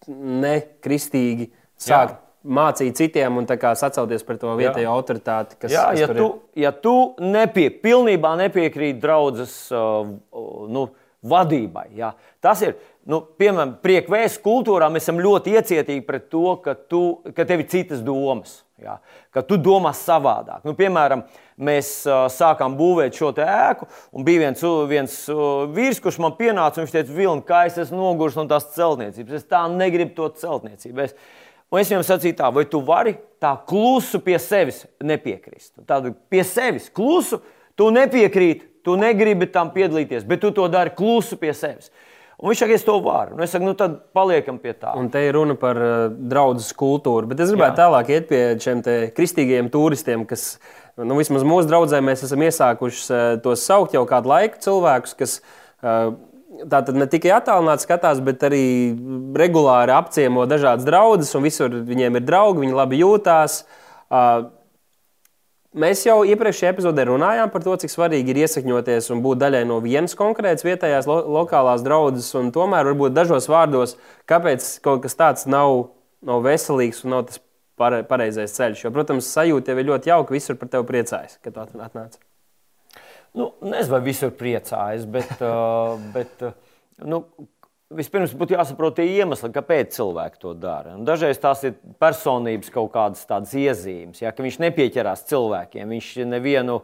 nekristīgi sākt Jā. mācīt citiem un sacauties par to vietējo Jā. autoritāti. Kas, Jā, kas ja, tu, ir. ja tu nepie, pilnībā nepiekrīti draudzes uh, nu, vadībai, jā, tas ir. Nu, piemēram, priekšvēstures kultūrā mēs esam ļoti iecietīgi pret to, ka, tu, ka tev ir citas domas, jā, ka tu domā savādāk. Nu, piemēram, mēs uh, sākām būvēt šo ēku, un bija viens, viens uh, vīrs, kurš man pienāca un viņš teica, Vilni, kā es esmu noguris no tās celtniecības. Es tā negribu to celtniecību. Es, un es viņam sacīju, tā, vai tu vari tā klusu pie sevis nepiekrist? Tādu pie sevis klusu, tu nepiekrīti, tu negribi tam piedalīties, bet tu to dari klusu pie sevis. Un viņš saka, es to varu. Nu, es saku, nu tad paliekam pie tā. Un te ir runa par uh, draugu kultūru. Bet es gribētu Jā. tālāk iet pie šiem kristīgajiem turistiem, kas, nu, vismaz mūsu draugiem, mēs esam iesākuši uh, tos saukt jau kādu laiku cilvēkus, kas uh, tātad ne tikai attālināti skatās, bet arī regulāri apciemo dažādas draugus, un visur viņiem ir draugi, viņi labi jūtās. Uh, Mēs jau iepriekšējā epizodē runājām par to, cik svarīgi ir iesakņoties un būt daļai no vienas konkrētas vietējās lo lokālās draudzes. Tomēr, varbūt dažos vārdos, kāpēc kaut kas tāds nav, nav veselīgs un nav tas pare, pareizais ceļš. Jo, protams, sajūta jau ir ļoti jauka, visur par tevi priecājas, kad tu atnāc. Nu, nezinu, vai visur priecājas, bet, uh, bet uh, nu, Vispirms būtu jāsaprot tie iemesli, kāpēc cilvēki to dara. Un dažreiz tās ir personības kaut kādas tādas iezīmes, ja, ka viņš nepieķerās cilvēkiem, viņš nevienu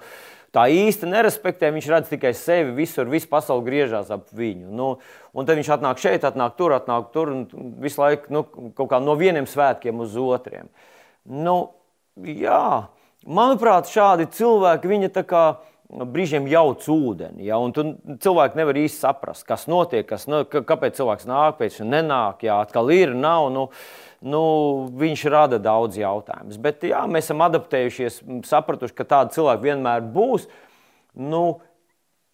tā īsti nerespektē, viņš redz tikai sevi, visur, visu pasauli griežās ap viņu. Nu, un tad viņš atnāk šeit, atnāk tur, atnāk tur un visu laiku nu, kaut kā no vieniem svētkiem uz otriem. Nu, jā, manuprāt, šādi cilvēki, viņi tā kā brīžiem jauc ūdeni. Ja, cilvēki nevar īsti saprast, kas notiek, kas, nu, kāpēc cilvēks nāk, pēc tam nenāk, ja atkal ir, nav. Nu, nu, viņš rada daudz jautājumus. Bet jā, mēs esam adaptējušies, sapratuši, ka tādi cilvēki vienmēr būs. Nu,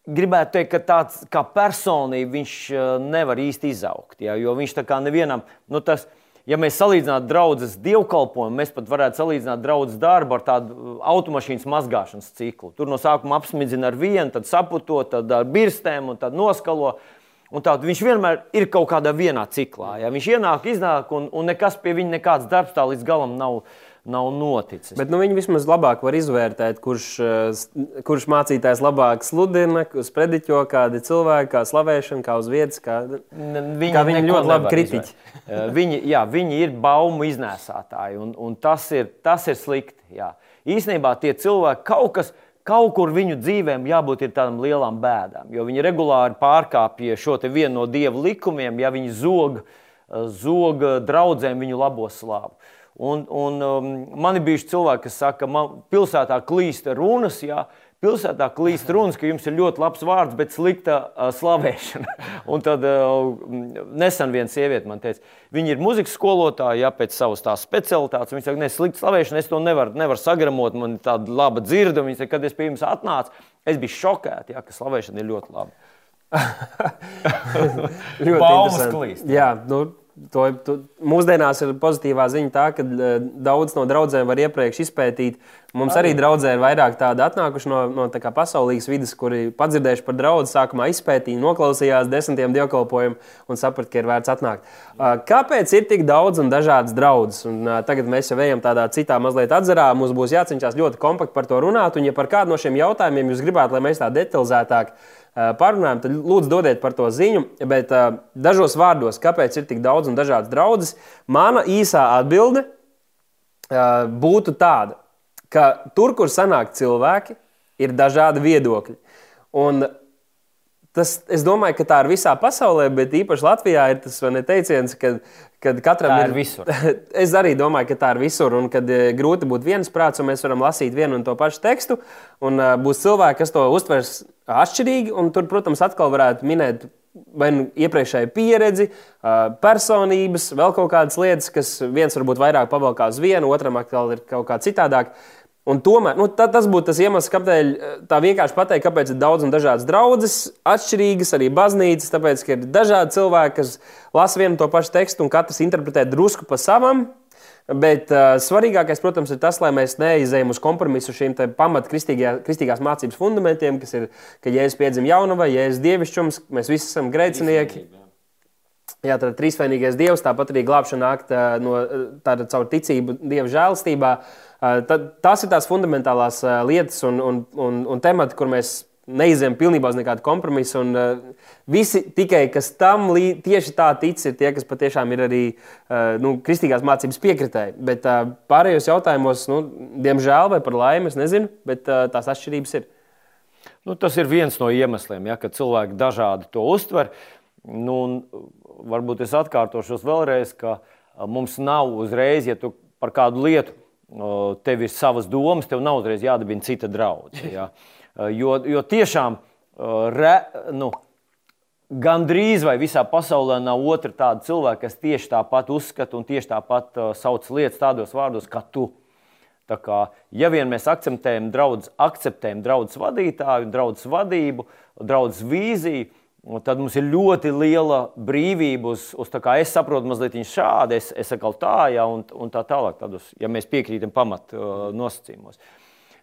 gribētu teikt, ka tāds kā personība viņš eh, nevar īsti izaugt. Ja, jo viņš tā kā nevienam, nu, tas ir ja mēs salīdzinātu draudzes dievkalpojumu, mēs pat varētu salīdzināt draudzes darbu ar tādu uh, automašīnas mazgāšanas ciklu. Tur no sākuma apsmidzina ar vienu, tad saputo, tad ar birstēm un tad noskalo. Un tā, viņš vienmēr ir kaut kādā vienā ciklā. Ja? Viņš ienāk, iznāk, un, un nekas pie viņa, nekāds darbs tā līdz galam nav nav noticis. Bet nu, viņi vismaz labāk var izvērtēt, kurš, eh, kurš mācītājs labāk sludina, kurš prediķo kādi cilvēki, kā slavēšana, kā uz vietas. Kā, viņi kā viņi ļoti labi kritiķi. Eh, viņi, jā, viņi ir baumu iznēsātāji, un, un tas, ir, tas ir slikti. Jā. Īsnībā tie cilvēki kaut kas. Kaut kur viņu dzīvēm jābūt tādām lielām bēdām, jo viņi regulāri pārkāpja šo vienu no dievu likumiem, ja viņi zog, eh, zog draugiem viņu labo slāvu. Un, un, um, man ir bijuši cilvēki, kas saka, ka pilsētā klīst runas. Jā, Pilsētā klīst runas, ka jums ir ļoti labs vārds, bet slikta uh, slavēšana. un tad uh, nesen viena sieviete man teica, viņa ir muzikas skolotāja, ja pēc savas tās specialitātes. Viņa saka, ne, slikta slavēšana, es to nevaru nevar sagramot, man ir tāda laba dzirde. Viņa saka, kad es pie jums atnācu, es biju šokēta, ja, ka slavēšana ir ļoti laba. ļoti Baumas klīst. Jā, nu, To, to, mūsdienās ir pozitīvā ziņa tā, ka uh, daudz no draugiem var iepriekš izpētīt. Mums arī, draudzē ir vairāk tādu atnākuši no, no tā pasaulīgas vidas, kuri padzirdējuši par draugu, sākumā izpētīja, noklausījās desmitiem dievkalpojumu un saprata, ka ir vērts atnākt. Kāpēc ir tik daudz un dažādas draudzes? Un, tagad mēs jau ejam tādā citā mazliet atzarā. Mums būs jācenšas ļoti kompakti par to runāt. Un, ja par kādu no šiem jautājumiem jūs gribētu, lai mēs tā detalizētāk parunājam, tad lūdzu dodiet par to ziņu. Bet uh, dažos vārdos, kāpēc ir tik daudz un dažādas draudzes, mana īsā atbilde uh, būtu tāda, ka tur, kur sanāk cilvēki, ir dažādi viedokļi. Un Tas, es domāju, ka tā ir visā pasaulē, bet īpaši Latvijā ir tas teiciens, ka kad katram tā ir. ir visur. es arī domāju, ka tā ir visur, un kad eh, grūti būt viensprāts, un mēs varam lasīt vienu un to pašu tekstu, un uh, būs cilvēki, kas to uztvers atšķirīgi, un tur, protams, atkal varētu minēt. Vai nu iepriekšēju pieredzi, personības, vēl kaut kādas lietas, kas viens varbūt vairāk pavalkā uz vienu, otram atkal ir kaut kā citādāk. Un tomēr nu, tā, tas būtu tas iemesls, kāpēc eh, tā vienkārši pateikt, kāpēc ir daudz un dažādas draudzes, atšķirīgas arī baznīcas, tāpēc, ka ir dažādi cilvēki, kas lasa vienu to pašu tekstu un katrs interpretē drusku pa savam. Bet uh, svarīgākais, protams, ir tas, lai mēs neizejam uz kompromisu šīm pamat kristīgās mācības fundamentiem, kas ir, ka Jēzus piedzima jaunavā, Jēzus dievišķums, mēs visi esam grēcinieki. Jā, tad trīsvainīgais dievs, tāpat arī glābšana nāk tā, no, tāda caur ticību dieva žēlstībā. Uh, Tad, tās ir tās fundamentālās lietas un, un, un, un temati, kur mēs neizējām pilnībā uz nekādu kompromisu. Un, uh, visi tikai, kas tam lī, tieši tā tic, ir tie, kas patiešām ir arī uh, nu, kristīgās mācības piekritēji. Bet uh, pārējos jautājumos, nu, diemžēl vai par laimi, es nezinu, bet uh, tās atšķirības ir. Nu, tas ir viens no iemesliem, ja, ka cilvēki dažādi to uztver. Nu, varbūt es atkārtošos vēlreiz, ka mums nav uzreiz, ja tu par kādu lietu tev ir savas domas, tev nav uzreiz jādabina cita draudzene. Ja? Jo, jo tiešām re, nu, gandrīz vai visā pasaulē nav otra tāda cilvēka, kas tieši tāpat uzskata un tieši tāpat sauc lietas tādos vārdos kā tu. Tā kā, ja vien mēs akceptējam draugus, akceptējam draugus vadītāju, draugus vadību, draugus vīziju, Un tad mums ir ļoti liela brīvība. Uz, uz es saprotu, mazliet šādi, es, es atkal tā, ja, un, un tā tālāk. Tādus, ja mēs piekrītam pamat uh, nosacījumos.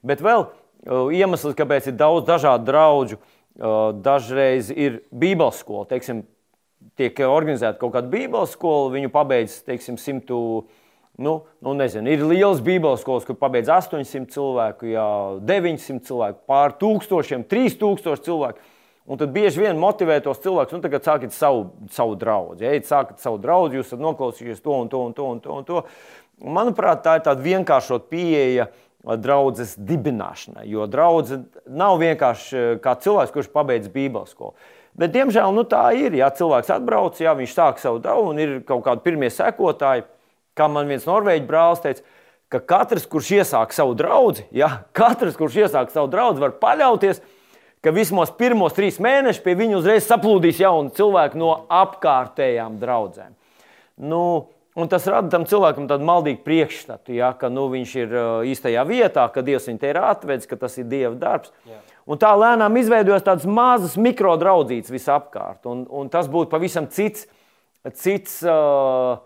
Bet vēl uh, iemesls, kāpēc ir daudz dažādu draugu, uh, dažreiz ir Bībeles skola. Teiksim, tiek organizēta kaut kāda Bībeles skola, viņu pabeidz teiksim, 100. Nu, nu nezinu, ir liels Bībeles skolas, kur pabeidz 800 cilvēku, jā, 900 cilvēku, pār tūkstošiem, 3000 cilvēku. Un tad bieži vien motivē tos cilvēkus, nu, tagad sākat savu, savu draugu. Ja sākat savu draugu, jūs esat noklausījušies to un to un to un to. Un to. Manuprāt, tā ir tāda vienkāršota pieeja draudzes dibināšanai. Jo draudzene nav vienkārši kā cilvēks, kurš pabeidz Bībeles skolu. Bet, diemžēl, nu, tā ir. Ja cilvēks atbrauc, ja viņš sāk savu draugu un ir kaut kādi pirmie sekotāji, kā man viens norvēģis brālis teica, ka katrs, kurš iesāk savu draugu, ja, katrs, kurš iesāk savu draugu, var paļauties, ka vismaz pirmos trīs mēnešus pie viņa uzreiz saplūdīs jauni cilvēki no apkārtējām draudzēm. Nu, Un tas rada tam cilvēkam tādu maldīgu priekšstatu, ja, ka nu, viņš ir uh, īstajā vietā, ka Dievs viņu te ir atvedis, ka tas ir Dieva darbs. Jā. Un tā lēnām izveidojas tādas mazas mikrodraudzītes visapkārt. Un, un tas būtu pavisam cits, cits, uh,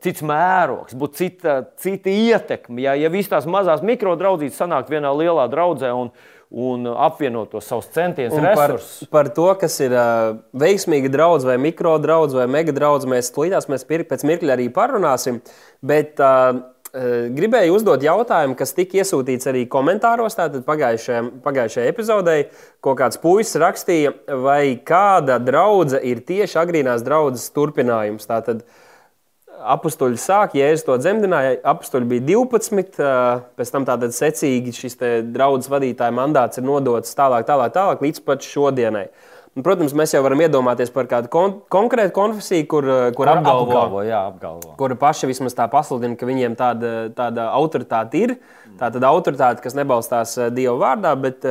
cits mērogs, būtu cita, cita ietekme. Ja, ja visas tās mazās mikrodraudzītes sanāktu vienā lielā draudzē un, uh, un apvienot tos savus centienus, resursus. Par, par to, kas ir uh, veiksmīga draudzene, vai mikro draudzene, vai mega draudzene, mēs tulītās mēs pēc mirkļa arī parunāsim. Bet, uh, Gribēju uzdot jautājumu, kas tika iesūtīts arī komentāros. Tātad pagājušajā epizodē, ko kāds puisis rakstīja, vai kāda draudzene ir tieši agrīnās draudzes turpinājums. Tātad, uh, apstuļi sāk, Jēzus to dzemdināja. Apstuļi bija 12, pēc tam tātad secīgi šis draudzes vadītāja mandāts ir nodots tālāk, tālāk, tālāk līdz pat šodienai. Un, protams, mēs jau varam iedomāties par kādu kon konkrētu konfesiju, kur, kur, kur apgalvo, apgalvo, jā, apgalvo. kur paši vismaz tā pasludina, ka viņiem tāda, tāda autoritāte ir. Tā tad autoritāte, kas nebalstās Dieva vārdā, bet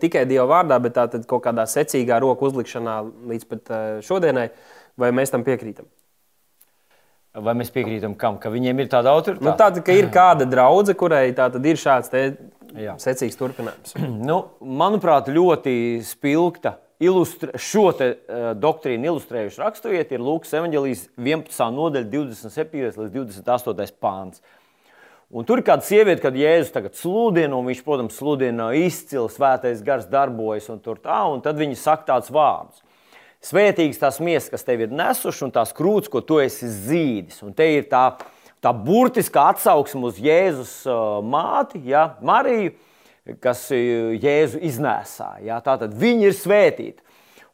tikai Dieva vārdā, bet tā kaut kādā secīgā roku uzlikšanā līdz pat šodienai, vai mēs tam piekrītam? Vai mēs piekrītam, kam, ka viņiem ir tāda autoritāte? Nu, tāda, ka ir kāda draudzene, kurai ir šāds secīgs turpinājums. nu, manuprāt, ļoti spilgta. Ilustre, šo te, uh, doktrīnu ilustrējuši raksturieti ir Lūkas evanģelijas 11. nodaļa, 27. līdz 28. pāns. Un tur ir kāda sieviete, kad Jēzus tagad sludina, un viņš, protams, sludina izcili, svētais gars darbojas un tur tā, un tad viņi saka tādus vārdus. Svētīgas tās miesas, kas tev ir nesušas, un tās krūtis, ko tu esi zīdis. Un te ir tā, tā burtiskā atsauksme uz Jēzus uh, māti, ja, Mariju, kas uh, Jēzu iznēsā. Ja, Tātad viņa ir svētīta.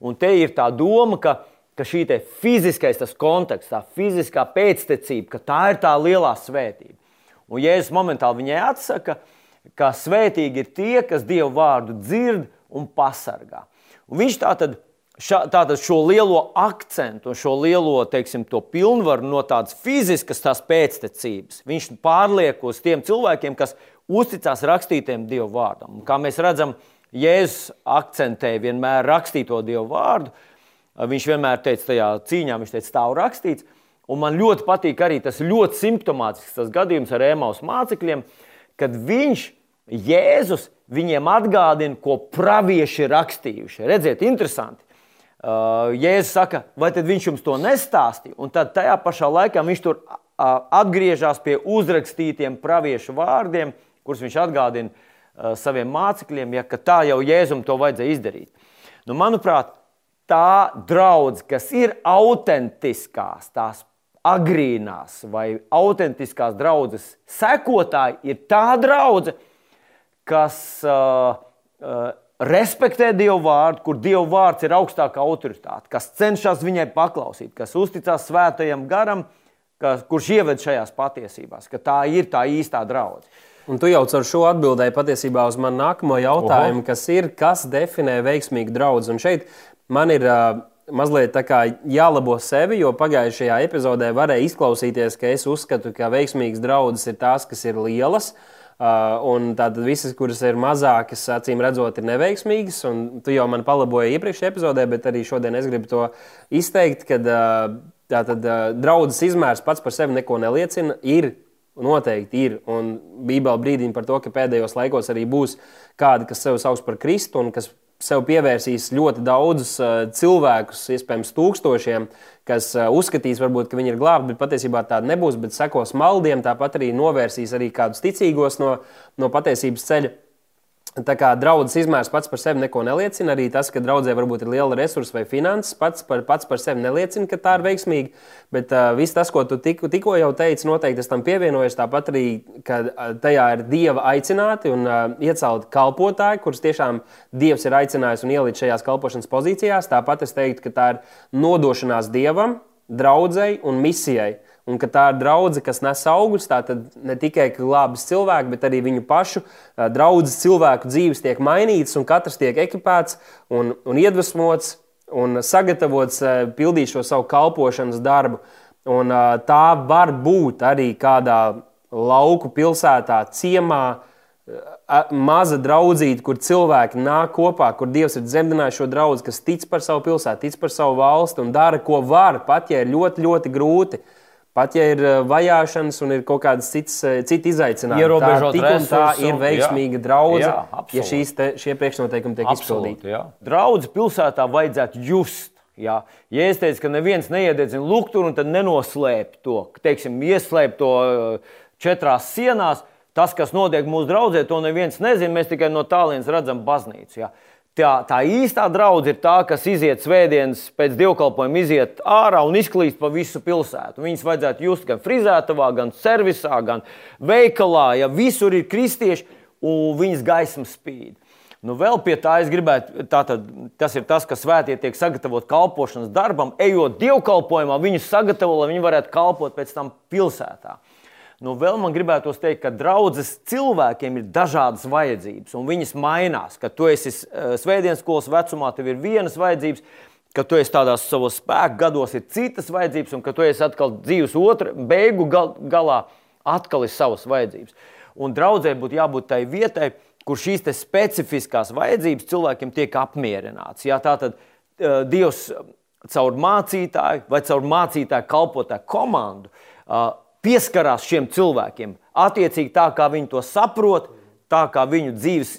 Un te ir tā doma, ka, ka šī fiziskais konteksts, tā fiziskā pēctecība, ka tā ir tā lielā svētība. Un Jēzus momentāli viņai atsaka, ka svētīgi ir tie, kas Dievu vārdu dzird un pasargā. Un viņš tā tad šā, tātad šo lielo akcentu, šo lielo teiksim, pilnvaru no tādas fiziskas tās pēctecības, viņš pārliek uz tiem cilvēkiem, kas uzticās rakstītiem Dieva vārdam. Un kā mēs redzam, Jēzus akcentē vienmēr rakstīto Dieva vārdu. Viņš vienmēr teica, tajā cīņā viņš teica, stāv rakstīts. Un man ļoti patīk arī tas ļoti simptomātisks tas gadījums ar Ēmaus mācekļiem, kad viņš, Jēzus, viņiem atgādina, ko pravieši rakstījuši. Redziet, interesanti. Uh, Jēzus saka, vai tad viņš jums to nestāstīja? Un tad tajā pašā laikā viņš tur uh, atgriežas pie uzrakstītiem praviešu vārdiem, kurus viņš atgādina uh, saviem mācekļiem, ja tā jau Jēzum to vajadzēja izdarīt. Nu, manuprāt, tā draudzene, kas ir autentiskās, tās agrīnās vai autentiskās draudzes sekotāji, ir tā draudzene, kas uh, uh, respektē Dievu vārdu, kur Dieva vārds ir augstākā autoritāte, kas cenšas viņai paklausīt, kas uzticās svētajam garam, kas, kurš ieved šajās patiesībās, ka tā ir tā īstā draudzene. Un tu jau ar šo atbildēji patiesībā uz manu nākamo jautājumu, Oho. kas ir, kas definē veiksmīgu draugu. Un šeit man ir uh, mazliet jālabo sevi, jo pagājušajā epizodē varēja izklausīties, ka es uzskatu, ka veiksmīgas draudzes ir tās, kas ir lielas. Uh, un tātad visas, kuras ir mazākas, acīm redzot, ir neveiksmīgas. Un tu jau man palaboji iepriekšējā epizodē, bet arī šodien es gribu to izteikt, ka uh, tātad uh, draudzes izmērs pats par sevi neko neliecina. Ir Noteikti ir. Un Bībele brīdina par to, ka pēdējos laikos arī būs kādi, kas sevi sauc par Kristu un kas sev pievērsīs ļoti daudzus uh, cilvēkus, iespējams, tūkstošiem, kas uh, uzskatīs, varbūt, ka viņi ir glābti, bet patiesībā tāda nebūs, bet sekos maldiem, tāpat arī novērsīs arī kādus ticīgos no, no patiesības ceļa. Tā kā draudzes izmērs pats par sevi neko neliecina. Arī tas, ka draudzē varbūt ir liela resursa vai finanses, pats par, pats par sevi neliecina, ka tā ir veiksmīga. Bet uh, viss tas, ko tu tik, tikko jau teici, noteikti tam pievienojos. Tāpat arī, ka uh, tajā ir dieva aicināti un uh, iecelti kalpotāji, kurus tiešām dievs ir aicinājis un ielicis šajās kalpošanas pozīcijās. Tāpat es teiktu, ka tā ir nodošanās dievam, draudzēji un misijai. Un ka tā ir draudzene, kas nes augļus, tad ne tikai glābis cilvēku, bet arī viņu pašu draudzes cilvēku dzīves tiek mainītas, un katrs tiek ekipēts un, un iedvesmots un sagatavots pildīt šo savu kalpošanas darbu. Un, tā var būt arī kādā lauku pilsētā, ciemā, maza draudzīte, kur cilvēki nāk kopā, kur Dievs ir dzemdinājis šo draugu, kas tic par savu pilsētu, tic par savu valsti un dara, ko var, pat ja ir ļoti, ļoti grūti. Pat ja ir eh, vajāšanas un ir kaut kādas citas, eh, citas izaicinājumi, Ierobežot tā, resursu, tā ir veiksmīga draudzene, Jā, absolūti. ja šīs te, šie priekšnoteikumi tiek izpildīti. Draudz pilsētā vajadzētu just. Jā. Ja es teicu, ka neviens neiededzina lukturu un tad nenoslēp to, teiksim, ieslēp to eh, četrās sienās, tas, kas notiek mūsu draudzē, to neviens nezina. Mēs tikai no tālienes redzam baznīcu. Jā. Tā, tā īstā draudzene ir tā, kas iziet svētdienas pēc dievkalpojuma, iziet ārā un izklīst pa visu pilsētu. Viņas vajadzētu just gan frizētavā, gan servisā, gan veikalā. Ja visur ir kristieši un viņas gaisma spīd. Nu, vēl pie tā es gribētu, tātad, tas ir tas, ka svētie tiek sagatavot kalpošanas darbam, ejot dievkalpojumā, viņus sagatavo, lai viņi varētu kalpot pēc tam pilsētā. Nu, vēl man gribētos teikt, ka draudzes cilvēkiem ir dažādas vajadzības, un viņas mainās. Kad tu esi eh, svētdienas skolas vecumā, tev ir vienas vajadzības, kad tu esi tādās savos spēku gados, ir citas vajadzības, un kad tu esi atkal dzīves otrā, beigu gal, galā, atkal ir savas vajadzības. Un draudzē būtu jābūt tai vietai, kur šīs specifiskās vajadzības cilvēkiem tiek apmierināts. Jā, tātad uh, Dievs caur mācītāju vai caur mācītāju kalpotāju komandu uh, pieskarās šiem cilvēkiem. Attiecīgi tā, kā viņi to saprot, tā kā viņu dzīves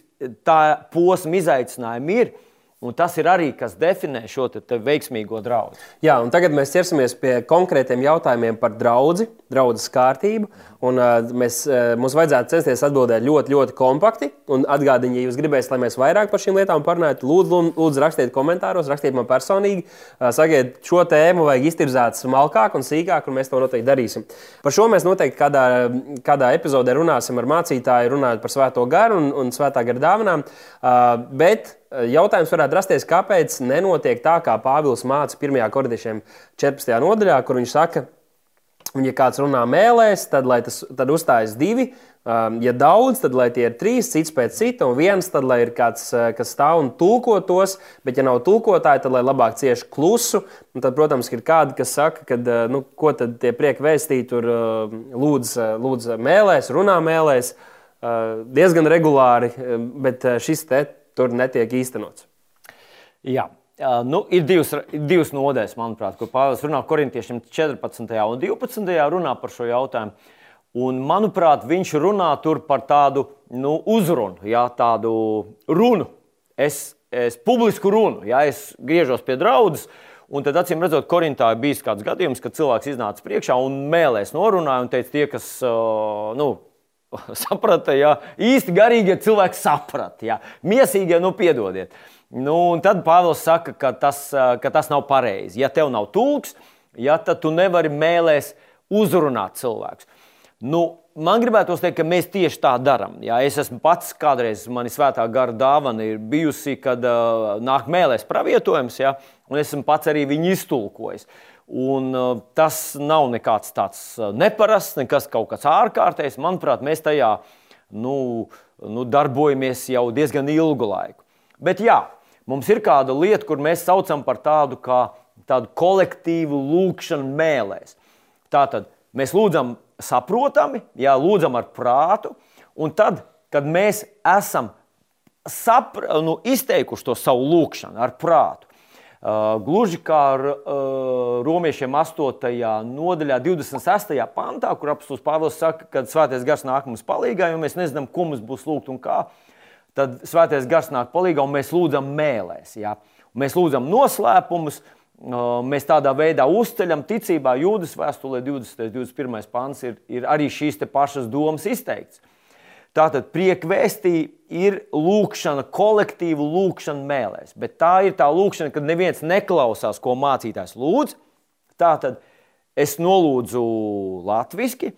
posma izaicinājumi ir. Un tas ir arī kas definē šo te, te veiksmīgo draugu. Jā, un tagad mēs ķersimies pie konkrētiem jautājumiem par draugu, draudzes kārtību. Un, uh, mēs, uh, mums vajadzētu censties atbildēt ļoti, ļoti kompakti. Un atgādiniet, ja jūs gribēsiet, lai mēs vairāk par šīm lietām parunātu, lūdzu, lūdzu, rakstiet komentāros, rakstiet man personīgi. Uh, sakiet, šo tēmu vajag iztirzāt smalkāk un sīkāk, un mēs to noteikti darīsim. Par šo mēs noteikti kādā, kādā epizodē runāsim ar mācītāju, runājot par svēto garu un, un svētā gara dāvanām. Uh, bet Jautājums varētu rasties, kāpēc nenotiek tā, kā Pāvils māca 1. korintiešiem 14. nodaļā, kur viņš saka, un ja kāds runā mēlēs, tad, tas, tad uzstājas divi. Um, ja daudz, tad lai tie ir trīs, cits pēc cita, un viens, tad lai ir kāds, uh, kas stāv un tulko tos, bet ja nav tulkotāji, tad lai labāk cieši klusu. Un tad, protams, ir kādi, kas saka, ka, uh, nu, ko tad tie prieki vēstī tur uh, lūdz, lūdz mēlēs, runā mēlēs, diezgan regulāri, bet šis te tur netiek īstenots. Jā. Nu, ir divas, divas nodaļas, manuprāt, kur Pāvils runā korintiešiem 14. un 12. runā par šo jautājumu. Un, manuprāt, viņš runā par tādu nu, uzrunu, jā, tādu runu. Es, es publisku runu, jā, es griežos pie draudzes. Un tad, acīm redzot, Korintā ir bijis kāds gadījums, kad cilvēks iznāca priekšā un mēlēs norunāja un teica, tie, kas nu, saprata, ja īsti garīgie cilvēki saprata, ja miesīgie, nu, piedodiet. Nu, tad Pāvils saka, ka tas, ka tas nav pareizi. Ja tev nav tulks, ja, tad tu nevari mēlēs uzrunāt cilvēkus. Nu, man gribētos teikt, ka mēs tieši tā darām. Ja, es esmu pats kādreiz, man ir svētā gara dāvana, ir bijusi, kad uh, nāk mēlēs pravietojums, ja, un esmu pats arī viņu iztulkojis. Un, uh, tas nav nekāds tāds neparasts, nekas kaut kas ārkārtējs. Manuprāt, mēs tajā nu, nu, darbojamies jau diezgan ilgu laiku. Bet jā, mums ir kāda lieta, kur mēs saucam par tādu, kā, tādu kolektīvu lūgšanu mēlēs. Tātad mēs lūdzam saprotami, jā, lūdzam ar prātu, un tad, kad mēs esam sapra, nu, izteikuši to savu lūgšanu ar prātu, Uh, gluži kā ar uh, romiešiem 8. nodaļā, 26. pantā, kur apelsīns Pāvils saka, ka svētais gars nāk mums palīdzīgā, jo mēs nezinām, ko mums būs lūgt un kā. Tad svētais gars nāk palīdzīgā un mēs lūdzam mēlēs. Ja? Mēs lūdzam noslēpumus, mēs tādā veidā uzceļam ticībā. Jūdas vēstulē 20. un 21. pāns ir, ir arī šīs pašas domas izteikts. Tātad priekvēstī ir lūkšana, kolektīva lūkšana mēlēs. Bet tā ir tā lūkšana, kad neviens neklausās, ko mācītājs lūdz. Tātad es nolūdzu latviešu.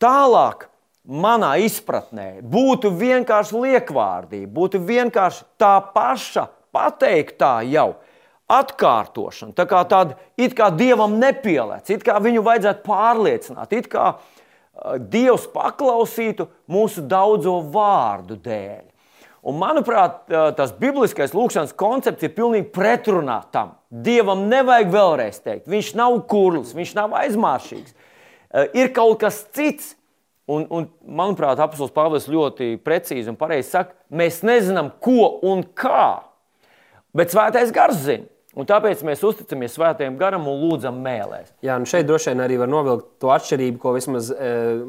Tālāk, manā izpratnē, būtu vienkārši liekvārdība, būtu vienkārši tā paša pateiktā jau atkārtošana. Tā kā tāda it kā dievam nepielēc, it kā viņu vajadzētu pārliecināt, it kā Dievs paklausītu mūsu daudzo vārdu dēļ. Un, manuprāt, tas bibliskais lūkšanas koncepts ir pilnīgi pretrunā tam. Dievam nevajag vēlreiz teikt, viņš nav kurls, viņš nav aizmāršīgs. Ir kaut kas cits, un, un manuprāt, apelsīns Pāvils ļoti precīzi un pareizi saka, mēs nezinām, ko un kā, bet svētais gars zina. Un tāpēc mēs uzticamies svētajam garam un lūdzam mēlēs. Jā, nu šeit droši vien arī var novilkt to atšķirību, ko vismaz e,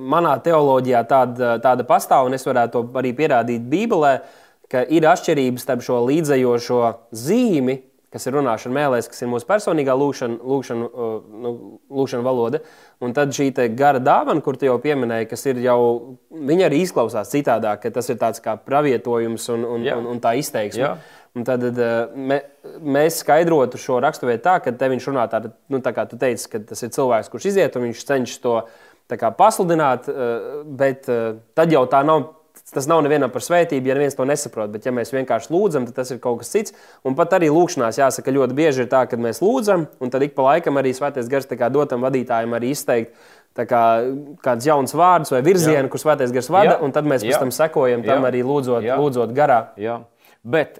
manā teoloģijā tāda, tāda pastāv, un es varētu to arī pierādīt Bībelē, ka ir atšķirības starp šo līdzējošo zīmi, kas ir runāšana mēlēs, kas ir mūsu personīgā lūkšana, lūkšana, nu, lūkšana valoda, un tad šī gara dāvana, kur tu jau pieminēji, kas ir jau, viņa arī izklausās citādāk, ka tas ir tāds kā pravietojums un, un, Jā. un, un tā izteiksme. Jā. Un tad uh, mē, mēs skaidrotu šo raksturvietu tā, ka te viņš runā tādā, nu, tā kā tu teici, ka tas ir cilvēks, kurš iziet un viņš cenšas to kā, pasludināt, uh, bet uh, tad jau tā nav. Tas nav nevienam par svētību, ja neviens to nesaprot. Bet, ja mēs vienkārši lūdzam, tad tas ir kaut kas cits. Un pat arī lūkšanās, jāsaka, ļoti bieži ir tā, ka mēs lūdzam, un tad ik pa laikam arī svētais gars dotam vadītājiem arī izteikt kā, kādus jaunus vārdus vai virzienu, kur svētais gars vada, Jā. un tad mēs pēc tam sekojam tam Jā. arī lūdzot, Jā. lūdzot garā. Jā. Bet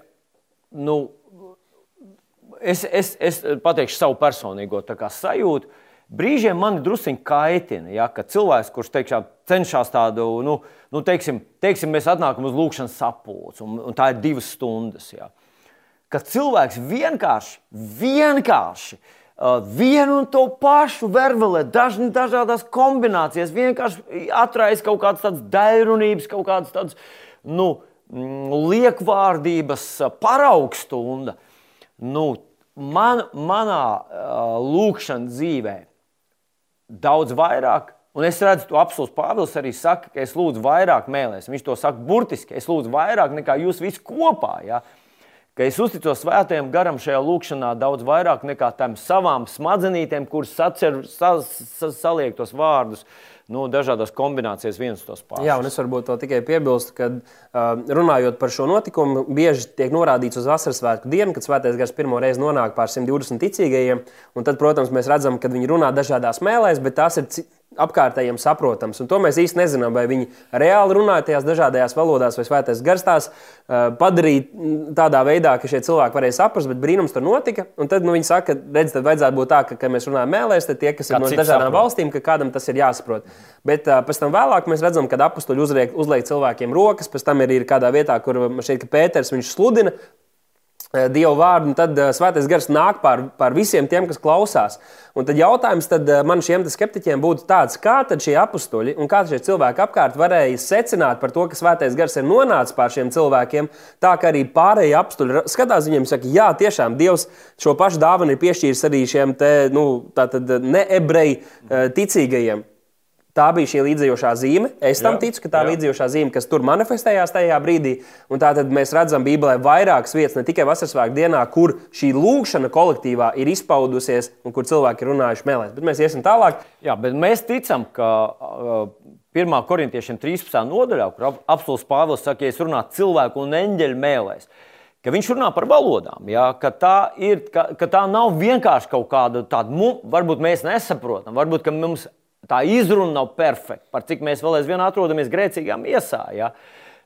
nu, es, es, es pateikšu savu personīgo sajūtu. Brīžiem man druskuļi kaitina, ja, ka cilvēks, kurš teikšā, cenšas tādu, nu, nu teiksim, teiksim, mēs atnākam uz lūkšanas sapulci, un, un tā ir divas stundas. Ja. Ka cilvēks vienkārši, vienkārši uh, vienu un to pašu vervelē, daž, dažādas kombinācijas, vienkārši atraisa kaut kādas tādas daļrunības, kaut kādas tādas. Nu, Mm, liekvārdības paraugstunda, nu, man, manā uh, lūkšanas dzīvē daudz vairāk. Un es redzu, to apelsīns Pāvils arī saka, ka es lūdzu vairāk mēlēs. Viņš to saka burtiski. Es lūdzu vairāk nekā jūs visi kopā. Ja? Ka es uzticos svētajam garam šajā lūkšanā daudz vairāk nekā tam savām smadzenītēm, kuras sacer, sa, sa, saliek tos vārdus nu, dažādas kombinācijas viens tos pašus. Jā, un es varbūt to tikai piebilstu, ka uh, runājot par šo notikumu, bieži tiek norādīts uz vasaras svētku dienu, kad svētais gars pirmo reizi nonāk pār 120 ticīgajiem. Tad, protams, mēs redzam, ka viņi runā dažādās mēlēs, bet tās ir apkārtējiem saprotams. Un to mēs īsti nezinām, vai viņi reāli runāja tajās dažādajās valodās, vai svētais gars tās uh, padarīja tādā veidā, ka šie cilvēki varēja saprast, bet brīnums tur notika. Un tad nu, viņi saka, redz, tad vajadzētu būt tā, ka, kad mēs runājam mēlēs, tad tie, kas ir no dažādām saprot. valstīm, ka kādam tas ir jāsaprot. Bet uh, pēc tam vēlāk mēs redzam, kad apstuļi uzliek, uzliek cilvēkiem rokas, pēc tam ir, ir kādā vietā, kur šeit Pēters sludina, Eh, Dievu vārdu, un tad uh, svētais gars nāk pār, pār visiem tiem, kas klausās. Un tad jautājums tad, uh, man šiem skeptiķiem būtu tāds, kā tad šie apstuļi un kā šie cilvēki apkārt varēja secināt par to, ka svētais gars ir nonācis pār šiem cilvēkiem, tā ka arī pārējie apstuļi skatās viņiem un saka, jā, tiešām Dievs šo pašu dāvanu ir piešķīris arī šiem te, nu, ne-ebreju uh, ticīgajiem. Tā bija šī līdzējošā zīme. Es tam jā, ticu, ka tā ir līdzējošā zīme, kas tur manifestējās tajā brīdī. Un tātad mēs redzam Bībelē vairākas vietas, ne tikai Vasaras dienā, kur šī lūkšana kolektīvā ir izpaudusies un kur cilvēki ir runājuši mēlēs. Bet mēs iesim tālāk. Jā, bet mēs ticam, ka uh, 1. korintiešiem 13. nodaļā, kur apelsīns Pāvils saka, ja es runāju cilvēku un eņģeļu mēlēs, ka viņš runā par valodām, ja, ka, tā ir, ka, ka tā nav vienkārši kaut kāda tāda, varbūt mēs nesaprotam, varbūt mums tā izruna nav perfekta, par cik mēs vēl aizvien atrodamies grēcīgā miesā. Ja?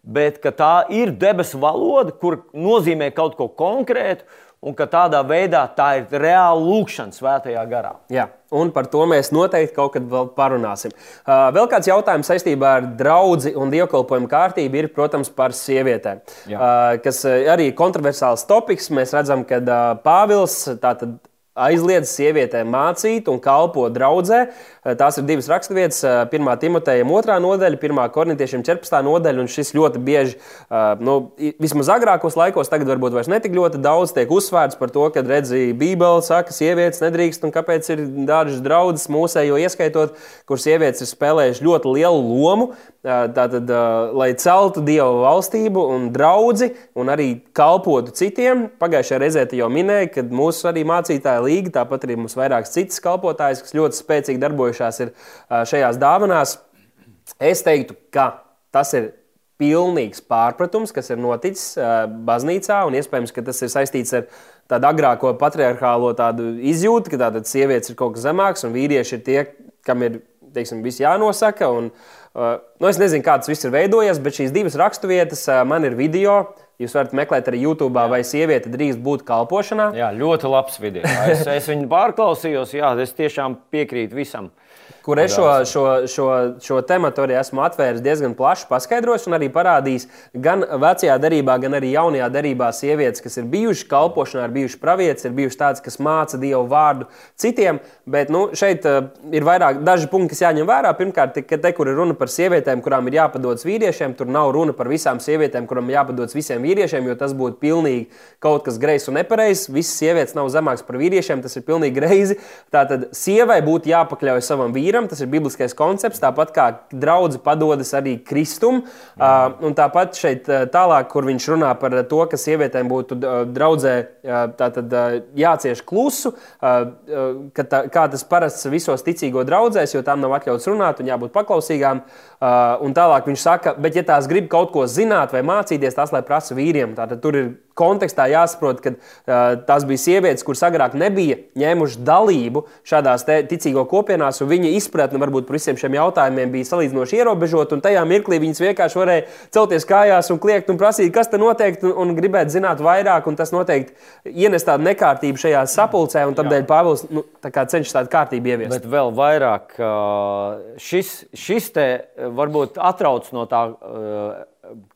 Bet tā ir debesu valoda, kur nozīmē kaut ko konkrētu, un ka tādā veidā tā ir reāla lūkšana svētajā garā. Jā, un par to mēs noteikti kaut kad vēl parunāsim. Uh, vēl kāds jautājums saistībā ar draugu un dievkalpojumu kārtību ir, protams, par sievietēm. Uh, kas arī ir kontroversāls topiks. Mēs redzam, ka uh, Pāvils tātad aizliedz sievietēm mācīt un kalpot draudzē. Tās ir divas raksturvietas. Pirmā Timotejam, otrā nodaļa, pirmā korintiešiem 14. nodaļa. Un šis ļoti bieži, nu, vismaz agrākos laikos, tagad varbūt vairs netik ļoti daudz tiek uzsvērts par to, ka redzi, Bībele saka, ka sievietes nedrīkst un kāpēc ir dažas draudzes mūsējo ieskaitot, kur sievietes ir spēlējušas ļoti lielu lomu. Tātad, lai celtu Dieva valstību un draugu un arī kalpotu citiem. Pagājušajā reizē jau minēja, ka mūsu arī mācītāja līga, tāpat arī mums vairākas citas kalpotājas, kas ļoti spēcīgi darbojušās šajās dāvanās. Es teiktu, ka tas ir pilnīgs pārpratums, kas ir noticis baznīcā, un iespējams, ka tas ir saistīts ar tādu agrāko patriarchālo tādu izjūtu, ka tātad sievietes ir kaut kas zemāks, un vīrieši ir tie, kam ir teiksim, viss jānosaka. Un, uh, nu, es nezinu, kā tas viss ir veidojies, bet šīs divas raksturvietas uh, man ir video. Jūs varat meklēt arī YouTube, jā. vai sieviete drīkst būt kalpošanā. Jā, ļoti labs video. Es, es viņu pārklausījos, jā, es tiešām piekrītu visam. Kur es šo, šo, šo, šo tematu arī esmu atvēris diezgan plaši, paskaidrojis un arī parādījis gan vecajā darbā, gan arī jaunajā darbā sievietes, kas ir bijušas kalpošanā, ir bijušas pravietas, ir bijušas tādas, kas māca Dievu vārdu citiem. Bet nu, šeit uh, ir vairāk daži punkti, kas jāņem vērā. Pirmkārt, te, te, kur ir runa par sievietēm, kurām ir jāpadodas vīriešiem, tur nav runa par visām sievietēm, kurām ir jāpadodas visiem vīriešiem, jo tas būtu pilnīgi kaut kas greizs un nepareizs. Visas sievietes nav zemākas par vīriešiem, tas ir pilnīgi greizi. Tātad sievai būtu jāpakļauj savam vīrietim vīram, tas ir bibliskais koncepts, tāpat kā draudzene padodas arī Kristum. Uh, un tāpat šeit tālāk, kur viņš runā par to, ka sievietēm būtu draudzē tātad, jācieš klusu, uh, ka tā, kā tas parasts visos ticīgo draudzēs, jo tām nav atļauts runāt un jābūt paklausīgām. Uh, un tālāk viņš saka, bet ja tās grib kaut ko zināt vai mācīties, tas lai prasa vīriem. Tātad tur ir kontekstā jāsaprot, ka uh, tās bija sievietes, kuras agrāk nebija ņēmušas dalību šādās ticīgo kopienās, un viņa izpratne varbūt par visiem šiem jautājumiem bija salīdzinoši ierobežota. Tajā mirklī viņas vienkārši varēja celties kājās un kliegt un prasīt, kas te notiek, un, un gribēt zināt vairāk. Tas noteikti ienes tādu nekārtību šajā sapulcē, un tādēļ Pāvils nu, tā cenšas tādu kārtību ieviest. Bet vēl vairāk šis, šis te varbūt atrauc no tā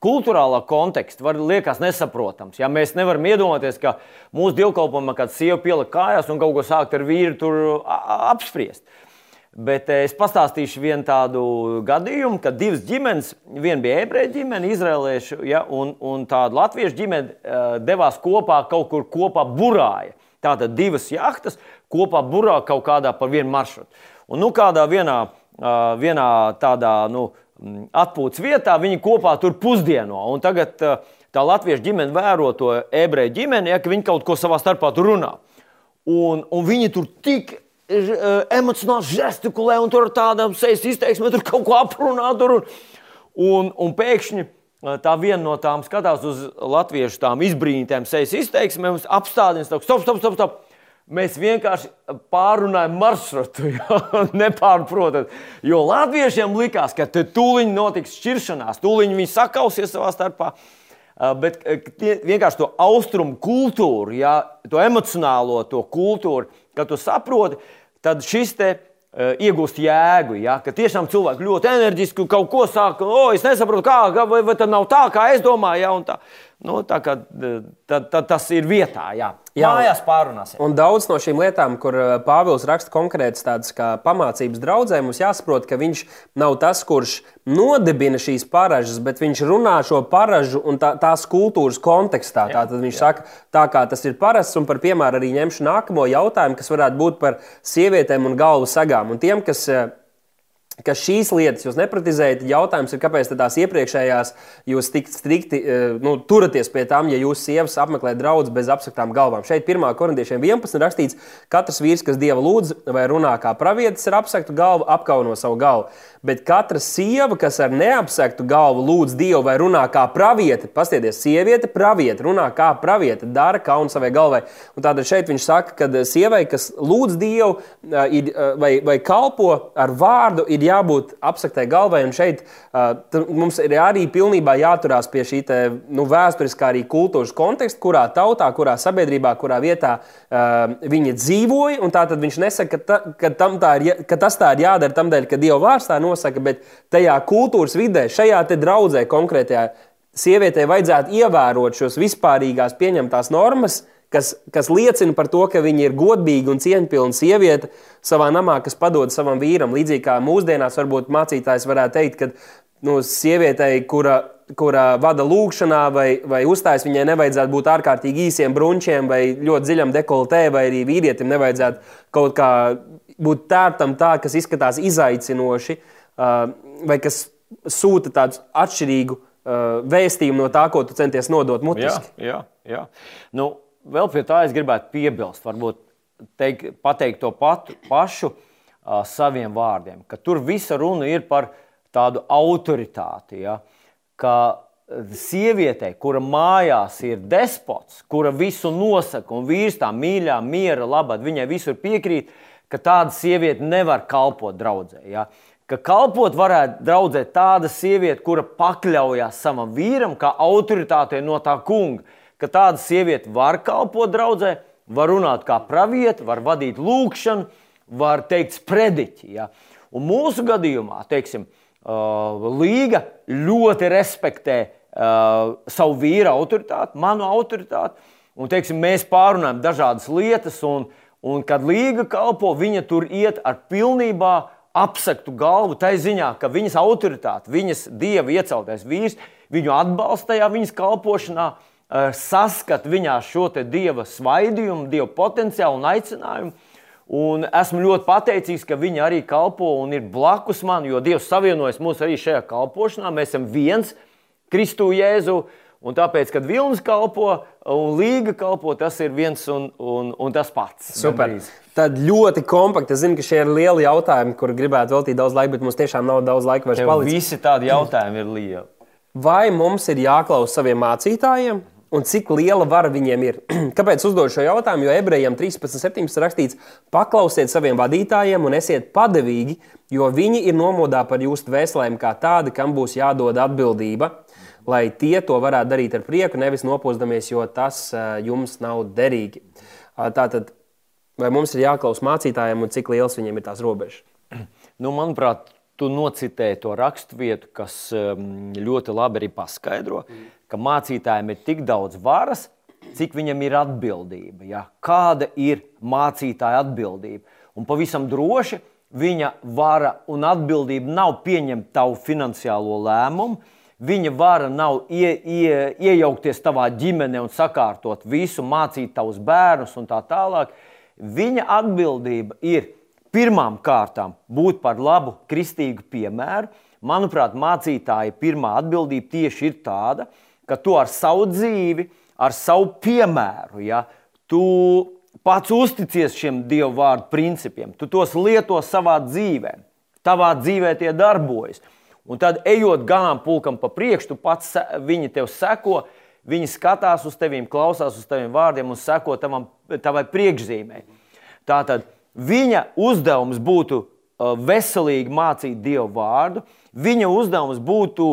kultūrālā konteksta var liekas nesaprotams. Ja mēs nevaram iedomāties, ka mūsu dievkalpojumā kāda sieva pielika kājās un kaut ko sākt ar vīru tur apspriest. Bet es pastāstīšu vienu tādu gadījumu, kad divas ģimenes, viena bija ebreju ģimene, izrēliešu, ja, un, un tāda latviešu ģimene uh, devās kopā kaut kur kopā burāja. Tātad divas jahtas kopā burā kaut kādā par vienu maršrutu. Un nu kādā vienā, uh, vienā tādā, nu, atpūtas vietā, viņi kopā tur pusdieno. Un tagad uh, tā latviešu ģimene vēro to ebreju ģimeni, ja, ka viņi kaut ko savā starpā tur runā. Un, un viņi tur tik uh, emocionāli žestikulē, un tur ar tādām sejas izteiksmēm tur kaut ko aprunā. Tur, un, un, un pēkšņi uh, tā viena no tām skatās uz latviešu tām izbrīnītēm sejas izteiksmēm, apstādina, stop, stop. stop, stop. Mēs vienkārši pārunājam maršrutu, nepārprotat. Jo latviešiem likās, ka te tūlīt notiks šķiršanās, tūlīt viņi sakausies savā starpā. Bet vienkārši to austrumu kultūru, ja, to emocionālo to kultūru, kad tu saproti, tad šis te iegūst jēgu. Ja? Ka tiešām cilvēki ļoti enerģiski kaut ko saka, o, es nesaprotu, kā, vai, vai tas nav tā, kā es domāju. Ja? Nu, tā kā tā, tā, tas ir vietā, jā. Jā, Mājās pārunāsim. Un daudz no šīm lietām, kur eh, Pāvils raksta konkrētas tādas kā pamācības draudzē, mums jāsaprot, ka viņš nav tas, kurš nodibina šīs paražas, bet viņš runā šo paražu un tā, tās kultūras kontekstā. Jā, Tātad viņš jā. saka, tā kā tas ir parasts, un par piemēru arī ņemšu nākamo jautājumu, kas varētu būt par sievietēm un galvu sagām. Un tiem, kas eh, ka šīs lietas jūs nepratizējat. Jautājums ir, kāpēc tās iepriekšējās jūs tik strikti eh, nu, turaties pie tām, ja jūs sievas apmeklē draugus bez apsaktām galvām. Šeit 1. korintiešiem 11 rakstīts, ka katrs vīrs, kas dieva lūdz vai runā kā pravietis ar apsaktu galvu, apkauno savu galvu. Bet katra sieva, kas ar neapsektu galvu lūdz Dievu vai runā kā praviete, pastieties, sieviete, praviete, runā kā praviete, dara kaunu savai galvai. Un tātad šeit viņš saka, ka sievai, kas lūdz Dievu ir, vai, vai kalpo ar vārdu, ir jābūt apsektai galvai. Un šeit mums ir arī pilnībā jāturās pie šī te, nu, vēsturiskā arī kultūras konteksta, kurā tautā, kurā sabiedrībā, kurā vietā viņi dzīvoja. Un tātad viņš nesaka, ka, ta, ka, tā ir, ka tas tā ir jādara tam dēļ, ka Dieva vārds tā nosaka, bet tajā kultūras vidē, šajā draudzē konkrētajā sievietei vajadzētu ievērot šos vispārīgās pieņemtās normas, kas, kas liecina par to, ka viņa ir godīga un cieņpilna sieviete savā namā, kas padod savam vīram. Līdzīgi kā mūsdienās, varbūt mācītājs varētu teikt, ka nu, sievietei, kura, kura vada lūkšanā vai, vai uzstājas, viņai nevajadzētu būt ārkārtīgi īsiem brunčiem vai ļoti dziļam dekoltē, vai arī vīrietim nevajadzētu kaut kā būt tērtam tā, kas izskatās izaicinoši, vai kas sūta tādu atšķirīgu vēstījumu no tā, ko tu centies nodot mutiski. Jā, jā, jā. Nu, vēl pie tā es gribētu piebilst, varbūt teik, pateikt to patu, pašu uh, saviem vārdiem, ka tur visa runa ir par tādu autoritāti. Ja? Ka sievietei, kura mājās ir despots, kura visu nosaka, un vīrs tā mīļā, miera, labā, viņai visur piekrīt, ka tāda sieviete nevar kalpot draudzē. Ja? Ka kalpot varētu draudzē tāda sieviete, kura pakļaujas savam vīram, kā autoritātei no tā kunga. Ka tāda sieviete var kalpot draudzē, var runāt kā pravieta, var vadīt lūgšanu, var teikt sprediķi. Ja? Un mūsu gadījumā, teiksim, uh, Līga ļoti respektē uh, savu vīru autoritāti, manu autoritāti. Un, teiksim, mēs pārunājam dažādas lietas, un, un kad Līga kalpo, viņa tur iet ar pilnībā apsektu galvu, tai ziņā, ka viņas autoritāte, viņas dieva ieceltais vīrs, viņu atbalsta tajā viņas kalpošanā, uh, saskat viņā šo dieva svaidījumu, dieva potenciālu un aicinājumu. Un esmu ļoti pateicīgs, ka viņi arī kalpo un ir blakus man, jo Dievs savienojas mūs arī šajā kalpošanā. Mēs esam viens Kristu Jēzu. Un tāpēc, kad Vilnis kalpo un Līga kalpo, tas ir viens un, un, un tas pats. Super. Gandrīz. Tad ļoti kompakti. Es zinu, ka šie ir lieli jautājumi, kur gribētu veltīt daudz laika, bet mums tiešām nav daudz laika vairs palikt. Visi tādi jautājumi ir lieli. Vai mums ir jāklausa saviem mācītājiem? Un cik liela vara viņiem ir. Kāpēc uzdodu šo jautājumu? Jo ebrejiem 13.17. rakstīts, paklausiet saviem vadītājiem un esiet padevīgi, jo viņi ir nomodā par jūsu dvēselēm kā tādi, kam būs jādod atbildība, lai tie to varētu darīt ar prieku, nevis nopūstamies, jo tas jums nav derīgi. Tātad, vai mums ir jāklaus mācītājiem un cik liels viņiem ir tās robežas? Nu, manuprāt, tu nocitēji to raksturvietu, kas ļoti labi arī paskaidro. Mm ka mācītājiem ir tik daudz varas, cik viņam ir atbildība. Ja? Kāda ir mācītāja atbildība? Un pavisam droši viņa vara un atbildība nav pieņemt tavu finansiālo lēmumu. Viņa vara nav ie, ie, iejaukties tavā ģimenē un sakārtot visu, mācīt tavus bērnus un tā tālāk. Viņa atbildība ir pirmām kārtām būt par labu kristīgu piemēru. Manuprāt, mācītāja pirmā atbildība tieši ir tāda, ka ka tu ar savu dzīvi, ar savu piemēru, ja, tu pats uzticies šiem dievu vārdu principiem, tu tos lieto savā dzīvē, tavā dzīvē tie darbojas. Un tad, ejot ganāmpulkam pa priekšu, pats viņi tev seko, viņi skatās uz tevīm, klausās uz taviem vārdiem un seko tavam, tavai priekšzīmē. Tātad viņa uzdevums būtu veselīgi mācīt dievu vārdu, viņa uzdevums būtu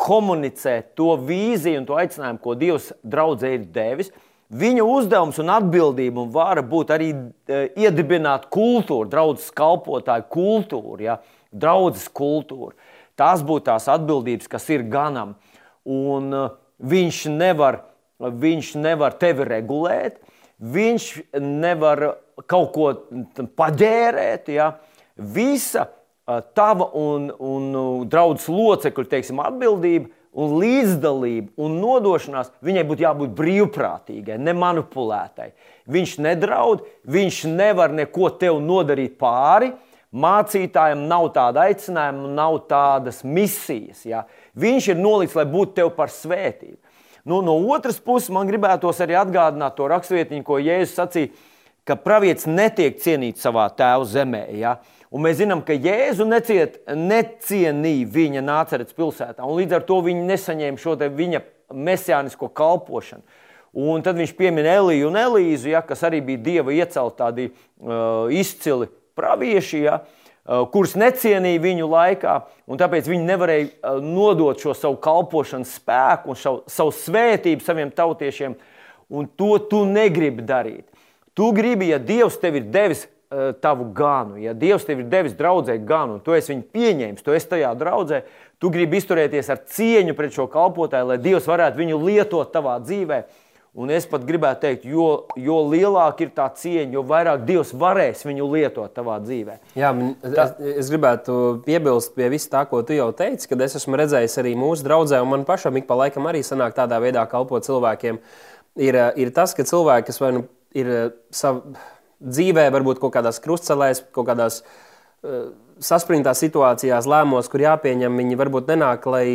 komunicēt to vīziju un to aicinājumu, ko Dievs draudzē ir devis. Viņa uzdevums un atbildība un vara būt arī e, iedibināt kultūru, draudzes kalpotāju kultūru, ja, draudzes kultūru. Tās būtu tās atbildības, kas ir ganam. Un e, viņš nevar, viņš nevar tevi regulēt, viņš nevar kaut ko paģērēt. Ja. Visa tava un, un draudzes locekļu teiksim, atbildība un līdzdalība un nodošanās, viņai būtu jābūt brīvprātīgai, nemanipulētai. Viņš nedraud, viņš nevar neko tev nodarīt pāri. Mācītājiem nav tāda aicinājuma, nav tādas misijas. Ja? Viņš ir nolicis, lai būtu tev par svētību. Nu, no otras puses, man gribētos arī atgādināt to raksturvietiņu, ko Jēzus sacīja, ka pravietis netiek cienīts savā tēva zemē. Ja? Uh, Un mēs zinām, ka Jēzu neciet, necienīja viņa nācerets pilsētā, un līdz ar to viņi nesaņēma šo viņa mesijānisko kalpošanu. Un tad viņš piemin Eliju un Elīzu, ja, kas arī bija dieva iecelti tādi uh, izcili pravieši, ja, uh, kurus necienīja viņu laikā, un tāpēc viņi nevarēja uh, nodot šo savu kalpošanas spēku un savu, savu svētību saviem tautiešiem, un to tu negribi darīt. Tu gribi, ja Dievs tev ir devis Eh, tavu ganu. Ja Dievs tev ir devis draudzē ganu, un tu esi viņu pieņēmis, tu esi tajā draudzē, tu gribi izturēties ar cieņu pret šo kalpotāju, lai Dievs varētu viņu lietot tavā dzīvē. Un es pat gribētu teikt, jo, jo lielāka ir tā cieņa, jo vairāk Dievs varēs viņu lietot tavā dzīvē. Jā, tā... es, es gribētu piebilst pie visa tā, ko tu jau teici, kad es esmu redzējis arī mūsu draugiem, un man pašam ik pa laikam arī sanāk tādā veidā kalpot cilvēkiem. Ir, ir tas, ka cilvēki, kas vai nu ir savā dzīvē, varbūt kaut kādās krustcelēs, kaut kādās uh, saspringtās situācijās, lēmumos, kur jāpieņem, viņi varbūt nenāk, lai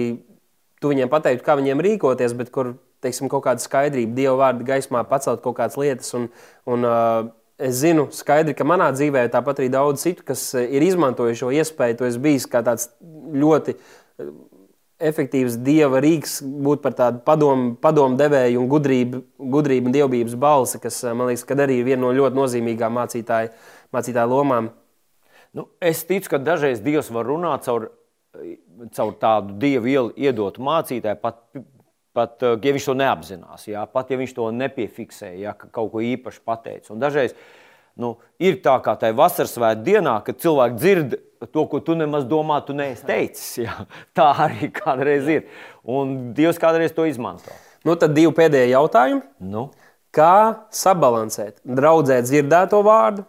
tu viņiem pateiktu, kā viņiem rīkoties, bet kur teiksim, kaut kāda skaidrība, Dieva vārda gaismā pacelt kaut kādas lietas. Un, un, uh, es zinu skaidri, ka manā dzīvē tāpat arī daudz citu, kas uh, ir izmantojuši šo iespēju. Tu esi bijis kā tāds ļoti efektīvs dieva rīks, būt par tādu padomu, padomu devēju un gudrību, gudrību un dievbijības balsi, kas uh, man liekas, arī ir viena no ļoti nozīmīgām mācītāju, mācītāju lomām. Nu, es ticu, ka dažreiz Dievs var runāt caur, caur tādu dievu iedotu mācītāju, pat Pat eh, ja viņš to neapzinās, jā, pat ja viņš to nepiefiksē, ja kaut ko īpaši pateicis. Dažreiz nu, ir tā, kā tajā vasaras svētdienā dienā, kad cilvēki dzird to, ko tu nemaz domā, tu neesi teicis. Jā. Tā arī kādreiz ir. Un Dievs kādreiz to izmanto. Nu, tad divi pēdējie jautājumi. Nu? Kā sabalansēt draudzēt dzirdēto vārdu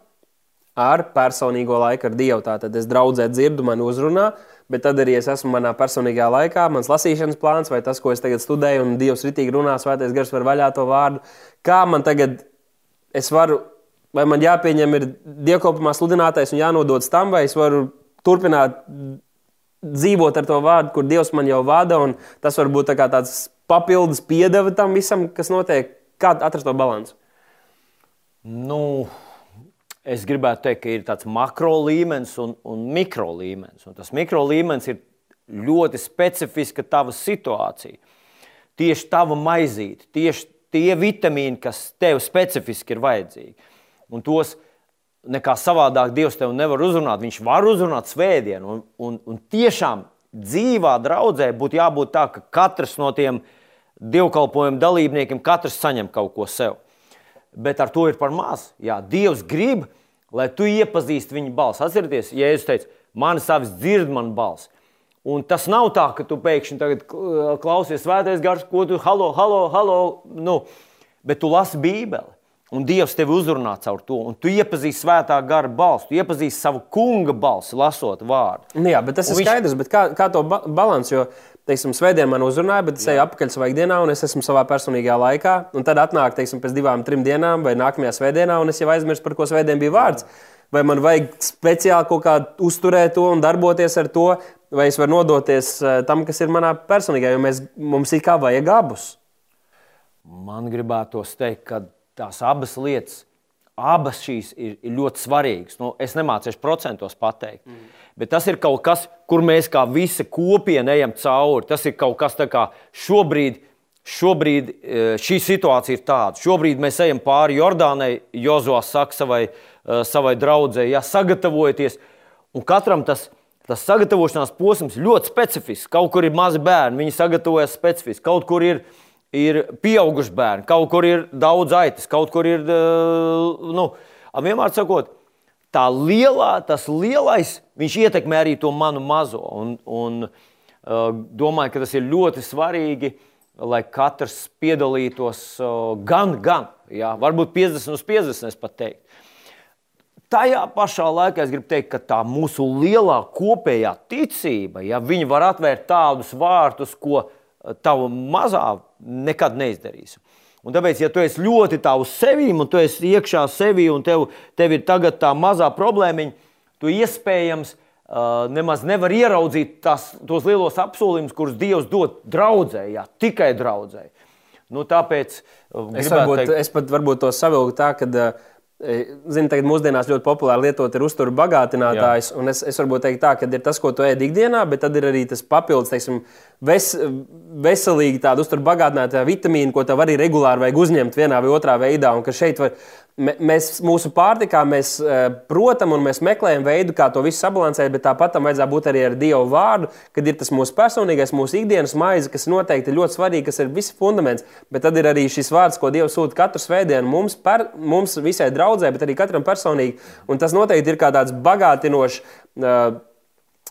ar personīgo laiku ar Dievu? Tātad es draudzē dzirdu, man uzrunā, bet tad arī es esmu manā personīgajā laikā, mans lasīšanas plāns, vai tas, ko es tagad studēju, un Dievs ritīgi runā, svētais gars var vaļā to vārdu. Kā man tagad, es varu, vai man jāpieņem ir dievkalpojumā sludinātais un jānodod tam, vai es varu turpināt dzīvot ar to vārdu, kur Dievs man jau vada, un tas var būt tā tāds papildus piedeva tam visam, kas notiek. Kā atrast to līdzsvaru? Nu, es gribētu teikt, ka ir tāds makro līmenis un, un mikro līmenis. Un tas mikro līmenis ir ļoti specifiska tava situācija. Tieši tava maizīte, tieši tie vitamīni, kas tev specifiski ir vajadzīgi. Un tos nekā savādāk Dievs tev nevar uzrunāt. Viņš var uzrunāt svētdienu. Un, un, un tiešām dzīvā draudzē būtu jābūt tā, ka katrs no tiem dievkalpojumu dalībniekiem saņem kaut ko sev bet ar to ir par maz. Jā, Dievs grib, lai tu iepazīsti viņa balsi. Atcerieties, ja es teicu, man savs dzird man balsi. Un tas nav tā, ka tu pēkšņi klausies svētais gars, ko tu halo, halo, halo, nu, bet tu lasi Bībeli. Un Dievs tevi uzrunā caur to, un tu iepazīsti svētā gara balstu, tu iepazīsti savu kunga balsi, lasot vārdu. Nu jā, bet tas un ir viņš... skaidrs, bet kā, kā to ba balansu? Jo teiksim, svētdien man uzrunāja, bet es eju apakaļ savā ikdienā, un es esmu savā personīgajā laikā. Un tad atnāk, teiksim, pēc divām, trim dienām vai nākamajā svētdienā, un es jau aizmirsu, par ko svētdien bija vārds. Vai man vajag speciāli kaut kā uzturēt to un darboties ar to, vai es varu nodoties eh, tam, kas ir manā personīgajā, jo mēs, mums ir kā vajag abus. Man gribētos teikt, ka tās abas lietas, abas šīs ir, ir ļoti svarīgas. Nu, es nemācīšu procentos pateikt. Mm bet tas ir kaut kas, kur mēs kā visa kopiena ejam cauri. Tas ir kaut kas tāds, kā šobrīd. Šobrīd e, šī situācija ir tāda. Šobrīd mēs ejam pāri Jordānai. Jozovs saka savai, e, savai draudzēji, ja sagatavojieties. Un katram tas, tas sagatavošanās posms ļoti specifisks. Kaut kur ir mazi bērni, viņi sagatavojas specifiski. Kaut kur ir, ir pieauguši bērni, kaut kur ir daudz aitas, kaut kur ir. Nu, vienmēr sakot, tā lielā, tas lielais, viņš ietekmē arī to manu mazo. Un, un, domāju, ka tas ir ļoti svarīgi, lai katrs piedalītos gan, gan, jā, varbūt 50 uz 50, es pat teiktu. Tajā pašā laikā es gribu teikt, ka tā mūsu lielā kopējā ticība, ja viņi var atvērt tādus vārtus, ko tava mazā nekad neizdarīs. Un tāpēc, ja tu esi ļoti tālu sevi, un tu esi iekšā sevi, un tev, tev ir tagad tā mazā problēma, tu iespējams uh, nemaz nevar ieraudzīt tās, tos lielos apsolījumus, kurus Dievs dod draudzē, jā, tikai draudzē. Nu, tāpēc uh, es, varbūt, teikt... es pat varbūt to savilku tā, ka. Uh, Zinu, tagad mūsdienās ļoti populāri lietot ir uzturu bagātinātājs. Es, es varu teikt, tā, ka ir tas, ko tu ēd ikdienā, bet tad ir arī tas papildus, teiksim, ves, veselīgi tādu uzturu bagātinātāju vitamīnu, ko tev arī regulāri vajag uzņemt vienā vai otrā veidā. Un ka šeit var, mēs mūsu pārtikā mēs, e, protam un mēs meklējam veidu, kā to visu sabalansēt, bet tāpat tam vajadzētu būt arī ar Dievu vārdu, kad ir tas mūsu personīgais, mūsu ikdienas maize, kas noteikti ir ļoti svarīgi, kas ir viss fundaments. Bet tad ir arī šis vārds, ko Dievs sūta katru svētdienu mums, per, mums visai draudzē, bet arī katram personīgi. Un tas noteikti ir kā tāds bagātinošs. Uh,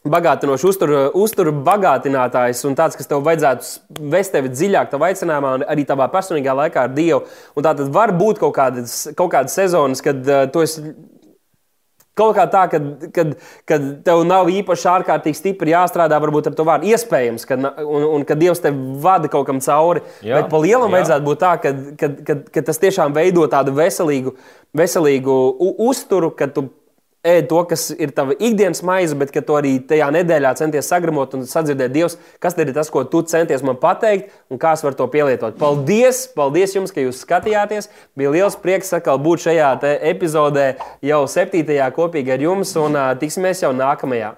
bagātinošs, uzturu, uzturu bagātinātājs un tāds, kas tev vajadzētu vest tevi dziļāk tavā aicinājumā arī tavā personīgā laikā ar Dievu. Un tā tad var būt kaut kādas, kaut kādas sezonas, kad uh, tu esi Kaut kā tā, ka kad, kad tev nav īpaši ārkārtīgi stipri jāstrādā, varbūt ar to vārdu iespējams, kad, un, un kad Dievs tev vada kaut kam cauri. Jā, Bet pa lielam jā. vajadzētu būt tā, ka, ka, ka, ka tas tiešām veido tādu veselīgu, veselīgu uzturu, ka tu ēd to, kas ir tava ikdienas maize, bet ka tu arī tajā nedēļā centies sagramot un sadzirdēt Dievs, kas ir tas, ko tu centies man pateikt un kā es varu to pielietot. Paldies! Paldies jums, ka jūs skatījāties! Bija liels prieks atkal būt šajā epizodē jau septītajā kopīgi ar jums un uh, tiksimies jau nākamajā.